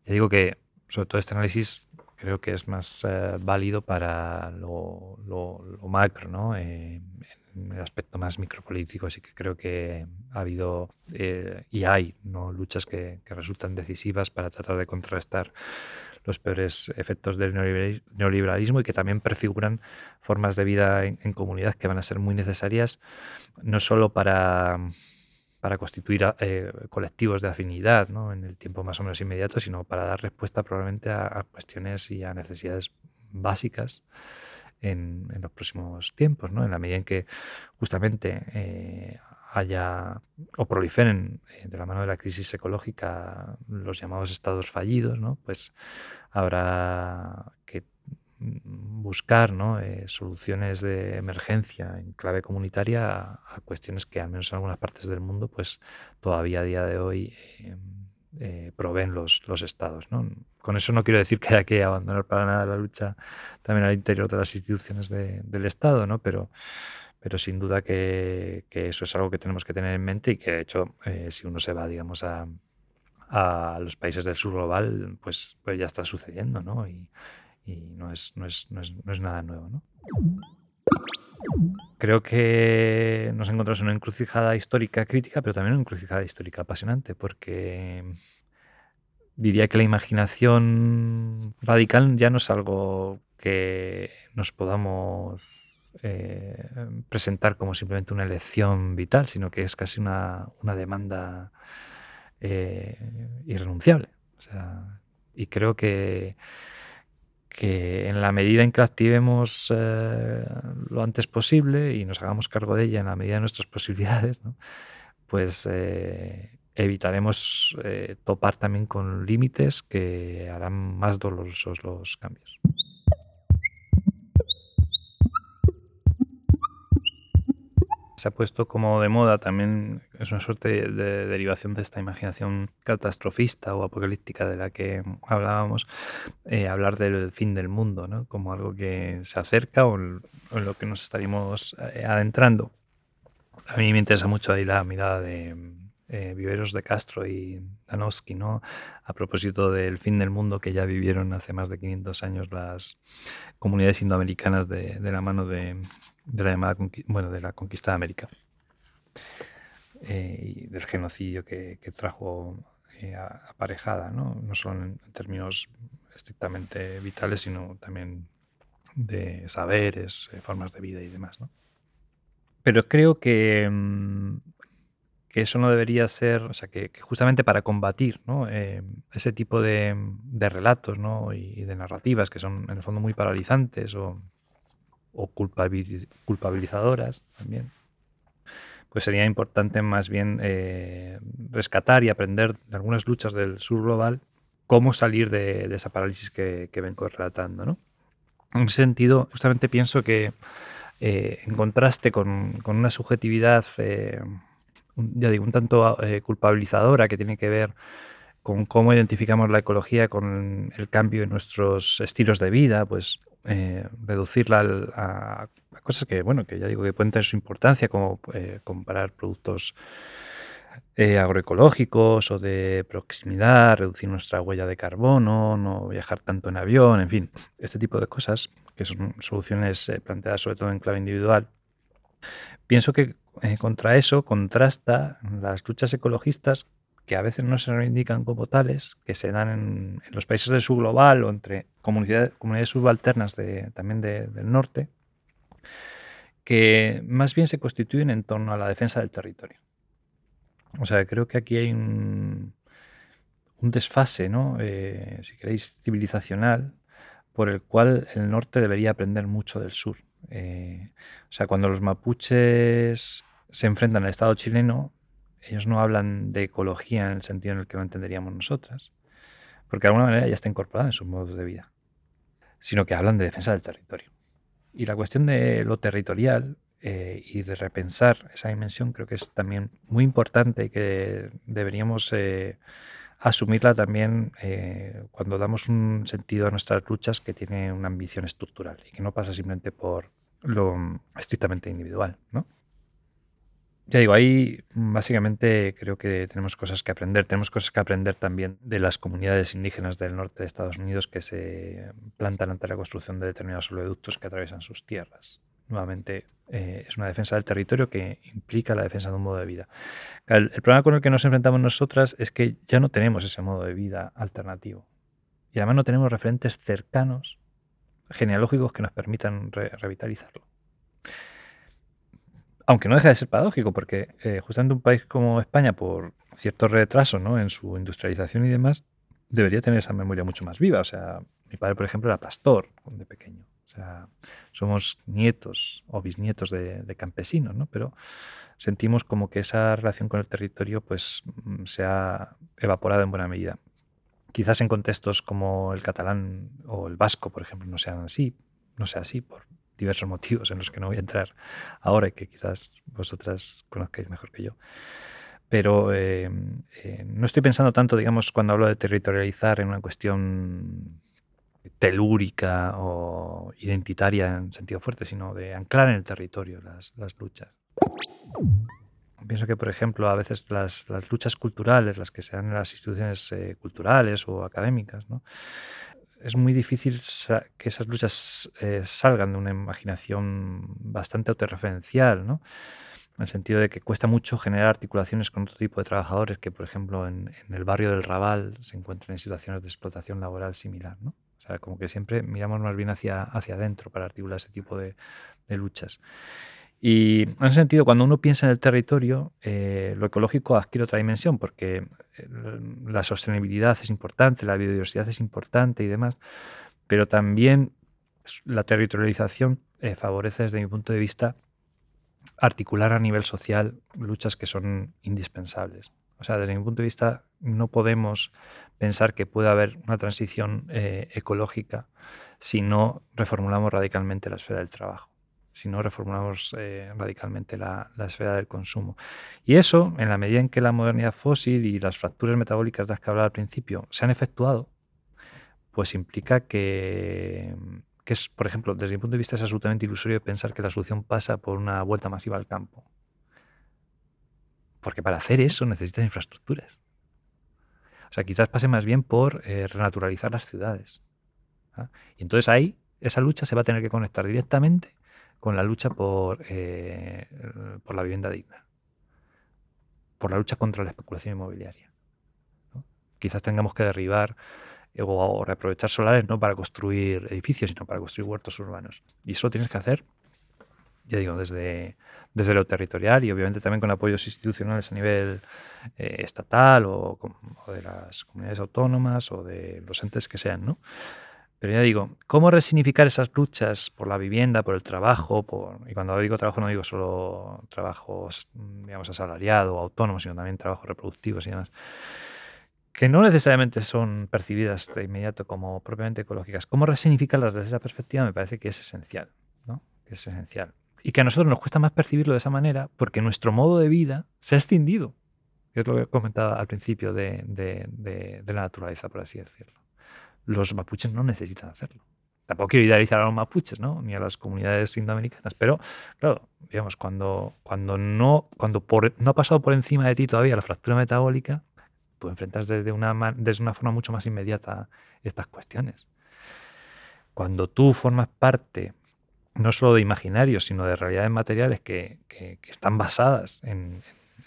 Ya digo que sobre todo este análisis creo que es más eh, válido para lo, macro, ¿no? en el aspecto más micropolítico sí que creo que ha habido eh, y hay ¿no? luchas que, resultan decisivas para tratar de contrarrestar los peores efectos del neoliberalismo y que también prefiguran formas de vida en, comunidad que van a ser muy necesarias, no solo para, para constituir eh, colectivos de afinidad ¿no? en el tiempo más o menos inmediato, sino para dar respuesta probablemente a cuestiones y a necesidades básicas en, los próximos tiempos, ¿no? en la medida en que justamente eh, haya o proliferen eh, de la mano de la crisis ecológica los llamados estados fallidos, ¿no? pues habrá que buscar ¿no? Eh, soluciones de emergencia en clave comunitaria a, cuestiones que al menos en algunas partes del mundo pues todavía a día de hoy eh, proveen los, los estados. ¿no? Con eso no quiero decir que haya que abandonar para nada la lucha también al interior de las instituciones del Estado, ¿no? pero, pero sin duda que, eso es algo que tenemos que tener en mente y que de hecho eh, si uno se va digamos a, a, los países del sur global pues, pues ya está sucediendo ¿no? y, y no, es, no, es, no, es, no es nada nuevo. ¿no? Creo que nos encontramos en una encrucijada histórica crítica, pero también una encrucijada histórica apasionante, porque diría que la imaginación radical ya no es algo que nos podamos eh, presentar como simplemente una elección vital, sino que es casi una, demanda eh, irrenunciable. y creo que que en la medida en que la activemos eh, lo antes posible y nos hagamos cargo de ella en la medida de nuestras posibilidades, pues eh, evitaremos eh, topar también con límites que harán más dolorosos los cambios. Se ha puesto como de moda también, es una suerte de, derivación de esta imaginación catastrofista o apocalíptica de la que hablábamos, eh, hablar del fin del mundo, ¿no? como algo que se acerca o, en lo que nos estaríamos eh, adentrando. A mí me interesa mucho ahí la mirada de eh, Viveros de Castro y Danowski, ¿no? a propósito del fin del mundo que ya vivieron hace más de 500 años las comunidades indoamericanas de la mano de, de la llamada bueno, de la conquista de América eh, y del genocidio que, trajo eh, aparejada, ¿no? no solo en términos estrictamente vitales, sino también de saberes, eh, formas de vida y demás. ¿no? Pero creo que, mm, que eso no debería ser, o sea, que, justamente para combatir ¿no? ese tipo de, de relatos ¿no? y, de narrativas que son en el fondo muy paralizantes o o culpabilizadoras también, pues sería importante más bien eh, rescatar y aprender de algunas luchas del sur global cómo salir de, esa parálisis que, vengo relatando. ¿no? En ese sentido, justamente pienso que eh, en contraste con, una subjetividad, eh, ya digo, un tanto culpabilizadora que tiene que ver con cómo identificamos la ecología con el cambio en nuestros estilos de vida, pues eh, reducirla a, cosas que, bueno, que ya digo que pueden tener su importancia, como eh, comprar productos eh, agroecológicos o de proximidad, reducir nuestra huella de carbono, no viajar tanto en avión, en fin, este tipo de cosas, que son soluciones planteadas sobre todo en clave individual. Pienso que contra eso contrasta las luchas ecologistas que a veces no se reivindican como tales, que se dan en, los países del sur global o entre comunidades, comunidades subalternas también del norte, que más bien se constituyen en torno a la defensa del territorio. O sea, creo que aquí hay un, desfase, ¿no? Eh, si queréis, civilizacional, por el cual el norte debería aprender mucho del sur. Eh, o sea, cuando los mapuches se enfrentan al Estado chileno, ellos no hablan de ecología en el sentido en el que lo entenderíamos nosotras, porque de alguna manera ya está incorporada en sus modos de vida, sino que hablan de defensa del territorio. Y la cuestión de lo territorial eh, y de repensar esa dimensión creo que es también muy importante y que deberíamos eh, asumirla también eh, cuando damos un sentido a nuestras luchas que tiene una ambición estructural y que no pasa simplemente por lo estrictamente individual. ¿no? Ya digo, ahí básicamente creo que tenemos cosas que aprender. Tenemos cosas que aprender también de las comunidades indígenas del norte de Estados Unidos que se plantan ante la construcción de determinados oleoductos que atraviesan sus tierras nuevamente eh, es una defensa del territorio que implica la defensa de un modo de vida. El, problema con el que nos enfrentamos nosotras es que ya no tenemos ese modo de vida alternativo. Y además no tenemos referentes cercanos, genealógicos, que nos permitan revitalizarlo. Aunque no deja de ser paradójico, porque eh, justamente un país como España, por cierto retraso ¿no? en su industrialización y demás, debería tener esa memoria mucho más viva. O sea, mi padre, por ejemplo, era pastor de pequeño. O sea, somos nietos o bisnietos de, campesinos, ¿no? Pero sentimos como que esa relación con el territorio pues, mm, se ha evaporado en buena medida. Quizás en contextos como el catalán o el vasco, por ejemplo, no sean así, no sea así por diversos motivos en los que no voy a entrar ahora y que quizás vosotras conozcáis mejor que yo. Pero eh, eh, no estoy pensando tanto, digamos, cuando hablo de territorializar en una cuestión telúrica o identitaria en sentido fuerte, sino de anclar en el territorio las, luchas. Pienso que, por ejemplo, a veces las, luchas culturales, las que se dan en las instituciones eh, culturales o académicas, es muy difícil que esas luchas eh, salgan de una imaginación bastante autorreferencial, ¿no? en el sentido de que cuesta mucho generar articulaciones con otro tipo de trabajadores que, por ejemplo, en, el barrio del Raval se encuentran en situaciones de explotación laboral similar. ¿no? O sea, como que siempre miramos más bien hacia, hacia adentro para articular ese tipo de, luchas. Y en ese sentido, cuando uno piensa en el territorio, eh, lo ecológico adquiere otra dimensión, porque eh, la sostenibilidad es importante, la biodiversidad es importante y demás, pero también la territorialización eh, favorece desde mi punto de vista articular a nivel social luchas que son indispensables. O sea, desde mi punto de vista, no podemos pensar que pueda haber una transición ecológica si no reformulamos radicalmente la esfera del trabajo, si no reformulamos eh, radicalmente la, esfera del consumo. Y eso, en la medida en que la modernidad fósil y las fracturas metabólicas de las que hablaba al principio se han efectuado, pues implica que, que es, por ejemplo, desde mi punto de vista es absolutamente ilusorio pensar que la solución pasa por una vuelta masiva al campo. Porque para hacer eso necesitas infraestructuras. O sea, quizás pase más bien por eh, renaturalizar las ciudades. ¿ah? Y entonces ahí esa lucha se va a tener que conectar directamente con la lucha por, eh, por la vivienda digna, por la lucha contra la especulación inmobiliaria. Quizás tengamos que derribar eh, o, reaprovechar solares no para construir edificios, sino para construir huertos urbanos. Y eso tienes que hacer ya digo, desde, desde lo territorial y obviamente también con apoyos institucionales a nivel eh, estatal o, de las comunidades autónomas o de los entes que sean, ¿no? Pero ya digo, ¿cómo resignificar esas luchas por la vivienda, por el trabajo? Por, y cuando digo trabajo no digo solo trabajos, digamos, asalariado, autónomo, sino también trabajos reproductivos y demás, que no necesariamente son percibidas de inmediato como propiamente ecológicas. ¿Cómo resignificarlas desde esa perspectiva? Me parece que es esencial, ¿no? Es esencial. Y que a nosotros nos cuesta más percibirlo de esa manera porque nuestro modo de vida se ha extindido. Es lo que comentaba al principio de, la naturaleza, por así decirlo. Los mapuches no necesitan hacerlo. Tampoco quiero idealizar a los mapuches, ¿no? Ni a las comunidades indoamericanas. Pero, claro, digamos, cuando, cuando, no, cuando no ha pasado por encima de ti todavía la fractura metabólica, tú enfrentas desde una, desde una forma mucho más inmediata estas cuestiones. Cuando tú formas parte no solo de imaginarios, sino de realidades materiales que, están basadas en,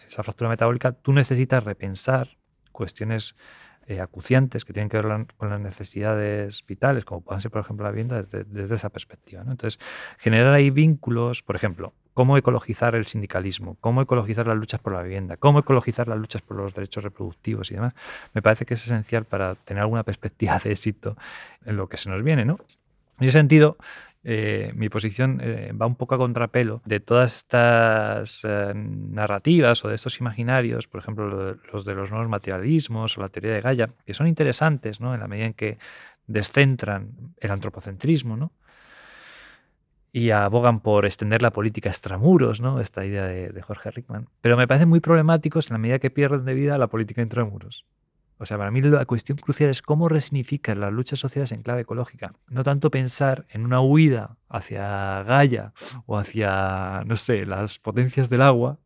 esa fractura metabólica, tú necesitas repensar cuestiones eh, acuciantes que tienen que ver con las necesidades vitales, como puedan ser, por ejemplo, la vivienda, desde, esa perspectiva. Entonces, generar ahí vínculos, por ejemplo, cómo ecologizar el sindicalismo, cómo ecologizar las luchas por la vivienda, cómo ecologizar las luchas por los derechos reproductivos y demás, me parece que es esencial para tener alguna perspectiva de éxito en lo que se nos viene. ¿no? En ese sentido, eh, mi posición eh, va un poco a contrapelo de todas estas eh, narrativas o de estos imaginarios, por ejemplo, los de los nuevos materialismos o la teoría de Gaia, que son interesantes ¿no? en la medida en que descentran el antropocentrismo, ¿no? y abogan por extender la política extramuros, ¿no? esta idea de, Jorge Rickman. Pero me parecen muy problemáticos en la medida que pierden de vida la política intramuros. O sea, para mí la cuestión crucial es cómo resignificar las luchas sociales en clave ecológica. No tanto pensar en una huida hacia Gaia o hacia, no sé, las potencias del agua,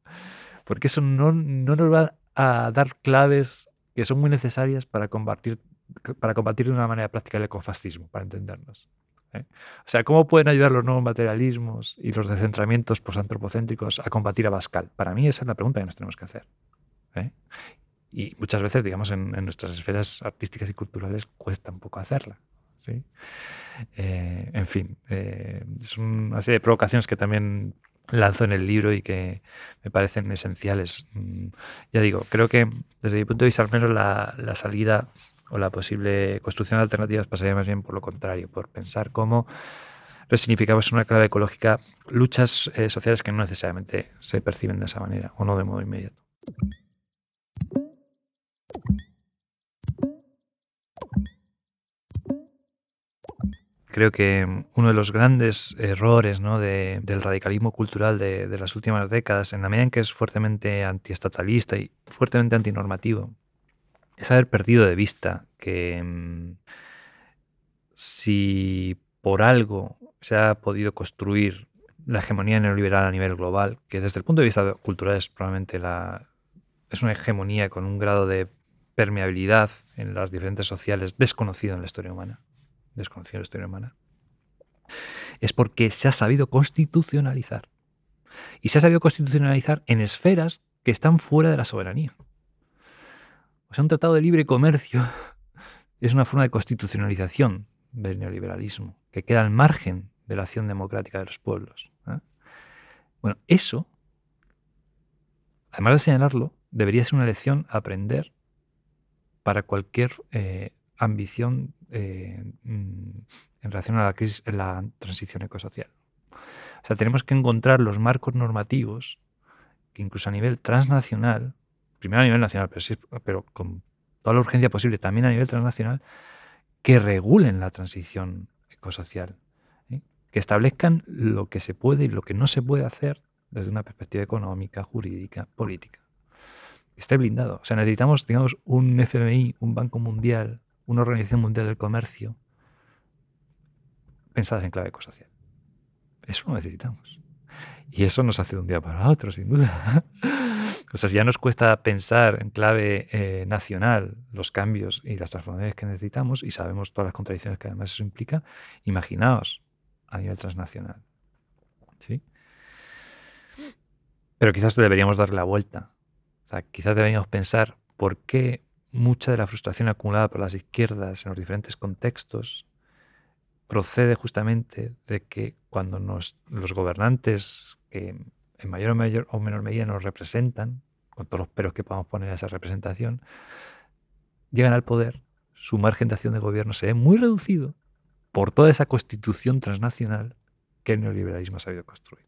porque eso no, no nos va a dar claves que son muy necesarias para combatir, para combatir de una manera práctica el ecofascismo, para entendernos. ¿eh? O sea, ¿cómo pueden ayudar los nuevos materialismos y los descentramientos postantropocéntricos a combatir a Pascal? Para mí esa es la pregunta que nos tenemos que hacer. ¿eh? Y muchas veces, digamos, en, nuestras esferas artísticas y culturales cuesta un poco hacerla. ¿sí? Eh, en fin, es una serie de provocaciones que también lanzo en el libro y que me parecen esenciales. Mm, ya digo, creo que desde mi punto de vista, al menos la, la salida o la posible construcción de alternativas pasaría más bien por lo contrario, por pensar cómo resignificamos una clave ecológica luchas eh, sociales que no necesariamente se perciben de esa manera o no de modo inmediato. Creo que uno de los grandes errores del radicalismo cultural de, de, las últimas décadas, en la medida en que es fuertemente antiestatalista y fuertemente antinormativo, es haber perdido de vista que mm, si por algo se ha podido construir la hegemonía neoliberal a nivel global, que desde el punto de vista cultural es probablemente la, es una hegemonía con un grado de permeabilidad en las diferentes sociales desconocido en la historia humana, desconocido en la historia humana, es porque se ha sabido constitucionalizar. Y se ha sabido constitucionalizar en esferas que están fuera de la soberanía. O sea, un tratado de libre comercio es una forma de constitucionalización del neoliberalismo, que queda al margen de la acción democrática de los pueblos. ¿eh? Bueno, eso, además de señalarlo, debería ser una lección a aprender para cualquier eh, ambición eh, mm, en relación a la crisis, en la transición ecosocial. O sea, tenemos que encontrar los marcos normativos que incluso a nivel transnacional primero a nivel nacional, pero, con toda la urgencia posible, también a nivel transnacional, que regulen la transición ecosocial, ¿eh? que establezcan lo que se puede y lo que no se puede hacer desde una perspectiva económica, jurídica, política. Esté blindado. O sea, necesitamos, digamos, un FMI, un Banco Mundial, una Organización Mundial del Comercio, pensadas en clave ecosocial. Eso lo necesitamos. Y eso nos hace de un día para otro, sin duda. O sea, si ya nos cuesta pensar en clave eh, nacional los cambios y las transformaciones que necesitamos y sabemos todas las contradicciones que además eso implica, imaginaos a nivel transnacional. ¿Sí? Pero quizás deberíamos darle la vuelta. O sea, quizás deberíamos pensar por qué mucha de la frustración acumulada por las izquierdas en los diferentes contextos procede justamente de que cuando nos, los gobernantes que en mayor o, mayor o menor medida nos representan, con todos los peros que podamos poner a esa representación, llegan al poder, su margen de acción de gobierno se ve muy reducido por toda esa constitución transnacional que el neoliberalismo ha sabido construir.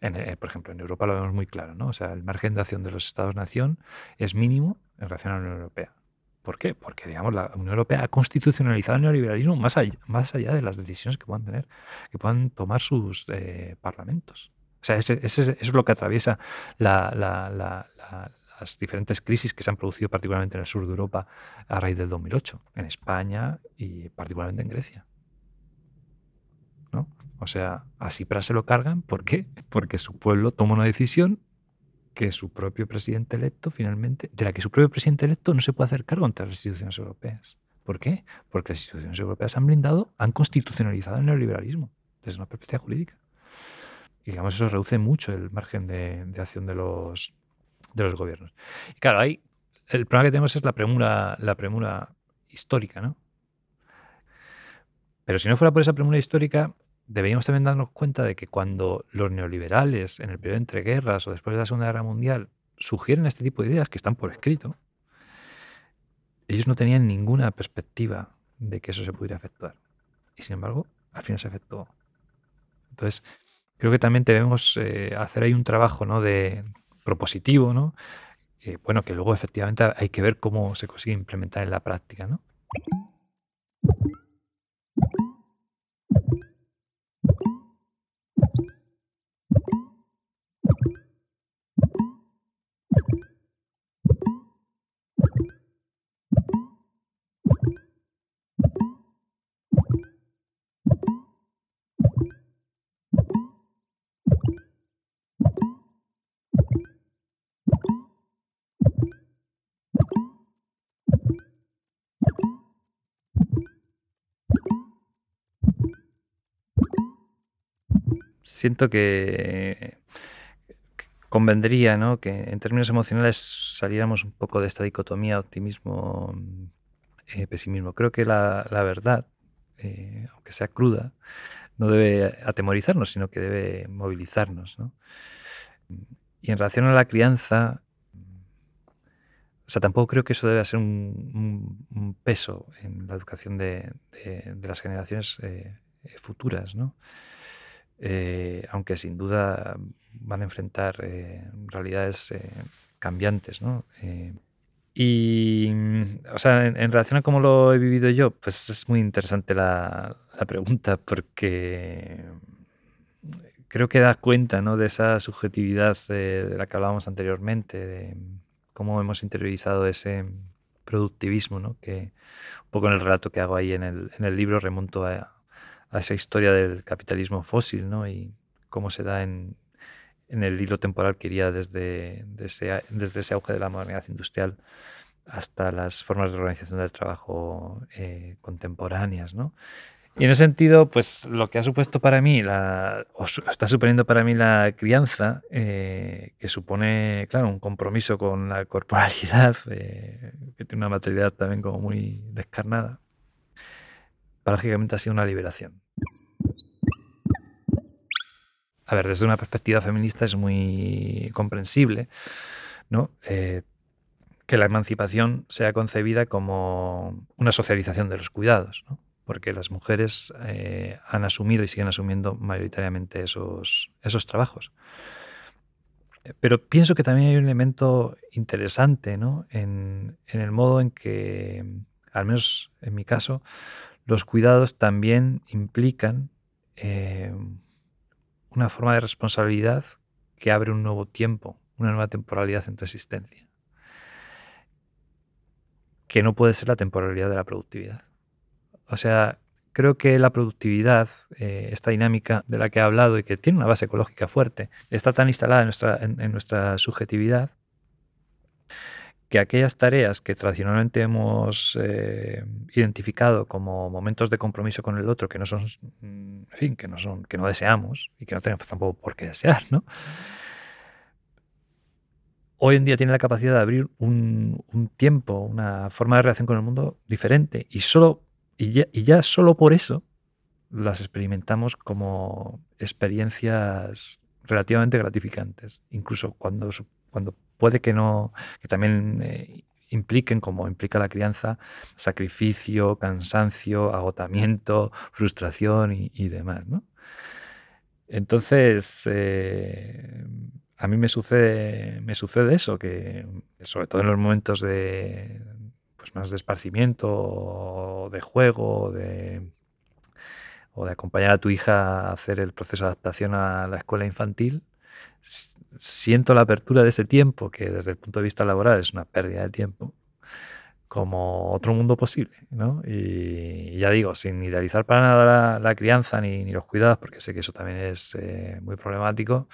Eh, por ejemplo, en Europa lo vemos muy claro, ¿no? O sea, el margen de acción de los Estados-nación es mínimo en relación a la Unión Europea. ¿Por qué? Porque, digamos, la Unión Europea ha constitucionalizado el neoliberalismo más allá, de las decisiones que puedan tener, que puedan tomar sus eh, parlamentos. O sea, eso es lo que atraviesa las diferentes crisis que se han producido particularmente en el sur de Europa a raíz del 2008, en España y particularmente en Grecia. ¿No? O sea, a Cipras se lo cargan, ¿por qué? Porque su pueblo toma una decisión que su propio presidente electo finalmente, de la que su propio presidente electo no se puede hacer cargo ante las instituciones europeas. ¿Por qué? Porque las instituciones europeas han blindado, han constitucionalizado el neoliberalismo desde una perspectiva jurídica. Y digamos, eso reduce mucho el margen de, acción de los, de los gobiernos. Y claro, ahí el problema que tenemos es la premura, la premura histórica, ¿no? Pero si no fuera por esa premura histórica, deberíamos también darnos cuenta de que cuando los neoliberales, en el periodo entre guerras o después de la Segunda Guerra Mundial, sugieren este tipo de ideas que están por escrito, ellos no tenían ninguna perspectiva de que eso se pudiera efectuar. Y sin embargo, al final se efectuó. Entonces, creo que también debemos eh, hacer ahí un trabajo ¿no? de propositivo, ¿no? bueno, que luego efectivamente hay que ver cómo se consigue implementar en la práctica, ¿no? you siento que convendría ¿no? que en términos emocionales saliéramos un poco de esta dicotomía optimismo-pesimismo. Eh, Creo que la, verdad, eh, aunque sea cruda, no debe atemorizarnos, sino que debe movilizarnos. Y en relación a la crianza, o sea, tampoco creo que eso debe ser un, peso en la educación de, las generaciones eh, futuras, ¿no? Eh, aunque sin duda van a enfrentar eh, realidades eh, cambiantes, ¿no? y, o sea, en, relación a cómo lo he vivido yo, pues es muy interesante la, pregunta porque creo que da cuenta ¿no? de esa subjetividad de, la que hablábamos anteriormente, de cómo hemos interiorizado ese productivismo, ¿no? que un poco en el relato que hago ahí en el, en el libro remonto a, a esa historia del capitalismo fósil, ¿no? Y cómo se da en, el hilo temporal que iría desde, desde, ese auge de la modernidad industrial hasta las formas de organización del trabajo eh, contemporáneas, ¿no? Y en ese sentido, pues lo que ha supuesto para mí, la, o está suponiendo para mí la crianza, eh, que supone, claro, un compromiso con la corporalidad, eh, que tiene una materialidad también como muy descarnada, paradójicamente ha sido una liberación. A ver, desde una perspectiva feminista es muy comprensible ¿no? Eh, que la emancipación sea concebida como una socialización de los cuidados, porque las mujeres eh, han asumido y siguen asumiendo mayoritariamente esos, esos trabajos. Pero pienso que también hay un elemento interesante ¿no? en el modo en que, al menos en mi caso, los cuidados también implican eh, una forma de responsabilidad que abre un nuevo tiempo, una nueva temporalidad en tu existencia, que no puede ser la temporalidad de la productividad. O sea, creo que la productividad, eh, esta dinámica de la que he hablado y que tiene una base ecológica fuerte, está tan instalada en nuestra subjetividad que aquellas tareas que tradicionalmente hemos eh, identificado como momentos de compromiso con el otro que no son, en fin, que no son, que no deseamos y que no tenemos tampoco por qué desear, ¿no? Hoy en día tiene la capacidad de abrir un, tiempo, una forma de relación con el mundo diferente y solo y ya, y ya solo por eso las experimentamos como experiencias relativamente gratificantes, incluso cuando, cuando puede que no, que también eh, impliquen, como implica la crianza, sacrificio, cansancio, agotamiento, frustración y, demás. Entonces, eh, a mí me sucede, me sucede eso, que sobre todo en los momentos de pues más de esparcimiento, de juego, de, o de acompañar a tu hija a hacer el proceso de adaptación a la escuela infantil, siento la apertura de ese tiempo, que desde el punto de vista laboral es una pérdida de tiempo, como otro mundo posible. ¿no? Y ya digo, sin idealizar para nada la, crianza ni, los cuidados, porque sé que eso también es eh, muy problemático,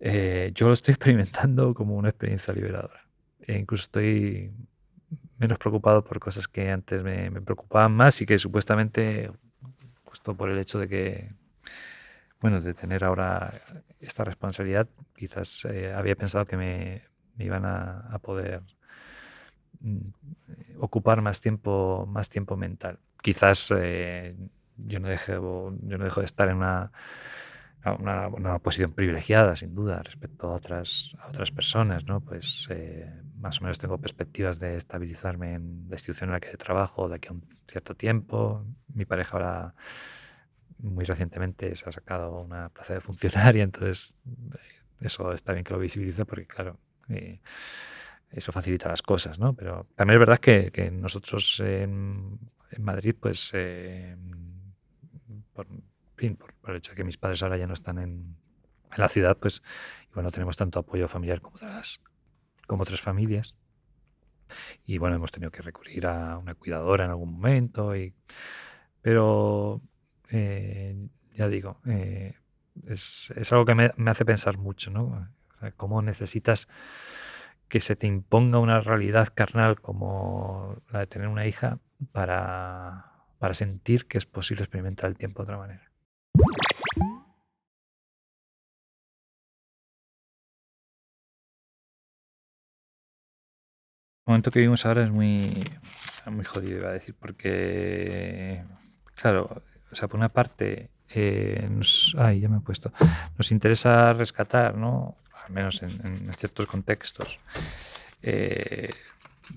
eh, yo lo estoy experimentando como una experiencia liberadora. E incluso estoy menos preocupado por cosas que antes me, me preocupaban más y que supuestamente, justo por el hecho de que bueno, de tener ahora esta responsabilidad, quizás eh, había pensado que me, iban a, poder mm, ocupar más tiempo, más tiempo mental. Quizás eh, yo no dejo, yo no dejo de estar en una, una, posición privilegiada, sin duda, respecto a otras, a otras personas, ¿no? Pues eh, más o menos tengo perspectivas de estabilizarme en la institución en la que trabajo de aquí a un cierto tiempo. Mi pareja ahora muy recientemente se ha sacado una plaza de funcionaria, entonces eh, eso está bien que lo visibilice porque, claro, eh, eso facilita las cosas, ¿no? Pero también es verdad que, nosotros en, Madrid, pues, eh, por, el hecho de que mis padres ahora ya no están en, la ciudad, pues, bueno, tenemos tanto apoyo familiar como otras, como otras familias. Y bueno, hemos tenido que recurrir a una cuidadora en algún momento, y, pero eh, ya digo, eh, es, algo que me, hace pensar mucho, ¿no? cómo necesitas que se te imponga una realidad carnal como la de tener una hija para, para sentir que es posible experimentar el tiempo de otra manera. El momento que vivimos ahora es muy, muy jodido, iba a decir, porque, claro, o sea, por una parte, eh, nos, ay, ya me he puesto, nos interesa rescatar, ¿no? Al menos en, ciertos contextos. Eh,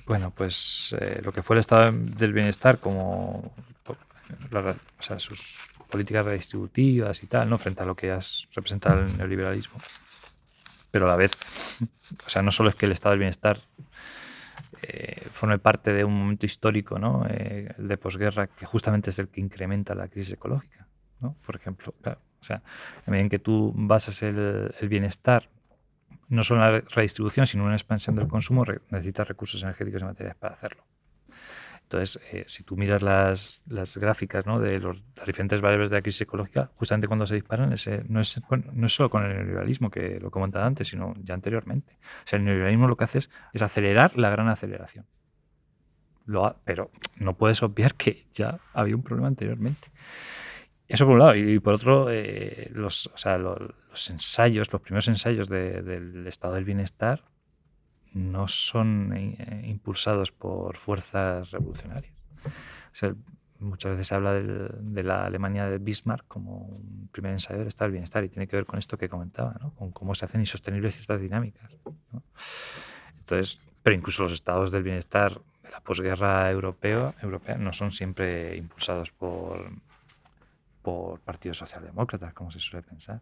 bueno, pues eh, lo que fue el estado del bienestar como o sea, sus políticas redistributivas y tal, ¿no? Frente a lo que ya representa el neoliberalismo. Pero a la vez, o sea, no solo es que el estado del bienestar eh, forme parte de un momento histórico, ¿no? Eh, el de posguerra, que justamente es el que incrementa la crisis ecológica, ¿no? Por ejemplo, o sea, en medida en que tú basas el, bienestar no solo en la redistribución, sino en una expansión del consumo, necesitas recursos energéticos y materiales para hacerlo. Entonces, eh, si tú miras las, las gráficas ¿no? de los, las diferentes variables de la crisis ecológica, justamente cuando se disparan, ese, no, es, no es solo con el neoliberalismo, que lo he comentado antes, sino ya anteriormente. O sea, el neoliberalismo lo que hace es, acelerar la gran aceleración. Lo pero no puedes obviar que ya había un problema anteriormente. Eso por un lado. Y por otro, eh, los, o sea, los, ensayos, los primeros ensayos del estado del bienestar no son eh, impulsados por fuerzas revolucionarias. muchas veces se habla de, la Alemania de Bismarck como un primer ensayo del estado del bienestar y tiene que ver con esto que comentaba, con cómo se hacen insostenibles ciertas dinámicas. Entonces, pero incluso los estados del bienestar de la posguerra europea, europea no son siempre impulsados por, por partidos socialdemócratas, como se suele pensar.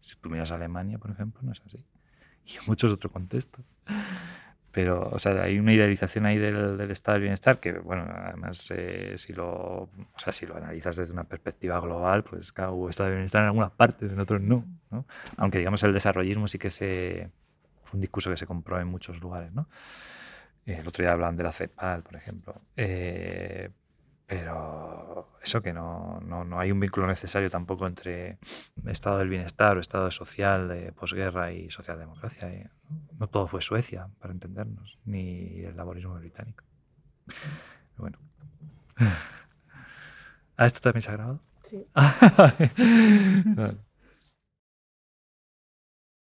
Si tú miras a Alemania, por ejemplo, no es así y en muchos otros contextos. Pero, o sea, hay una idealización ahí del, estado del bienestar que, bueno, además, eh, si, lo, o sea, si lo analizas desde una perspectiva global, pues claro, hubo estado del bienestar en algunas partes, en otros no, ¿no? Aunque, digamos, el desarrollismo sí que se, un discurso que se compró en muchos lugares, ¿no? El otro día hablaban de la CEPAL, por ejemplo. Eh, pero eso que no, no, hay un vínculo necesario tampoco entre estado del bienestar o estado social de posguerra y socialdemocracia. ¿eh? No todo fue Suecia, para entendernos, ni el laborismo británico. Bueno. ¿A esto también se ha grabado? Sí.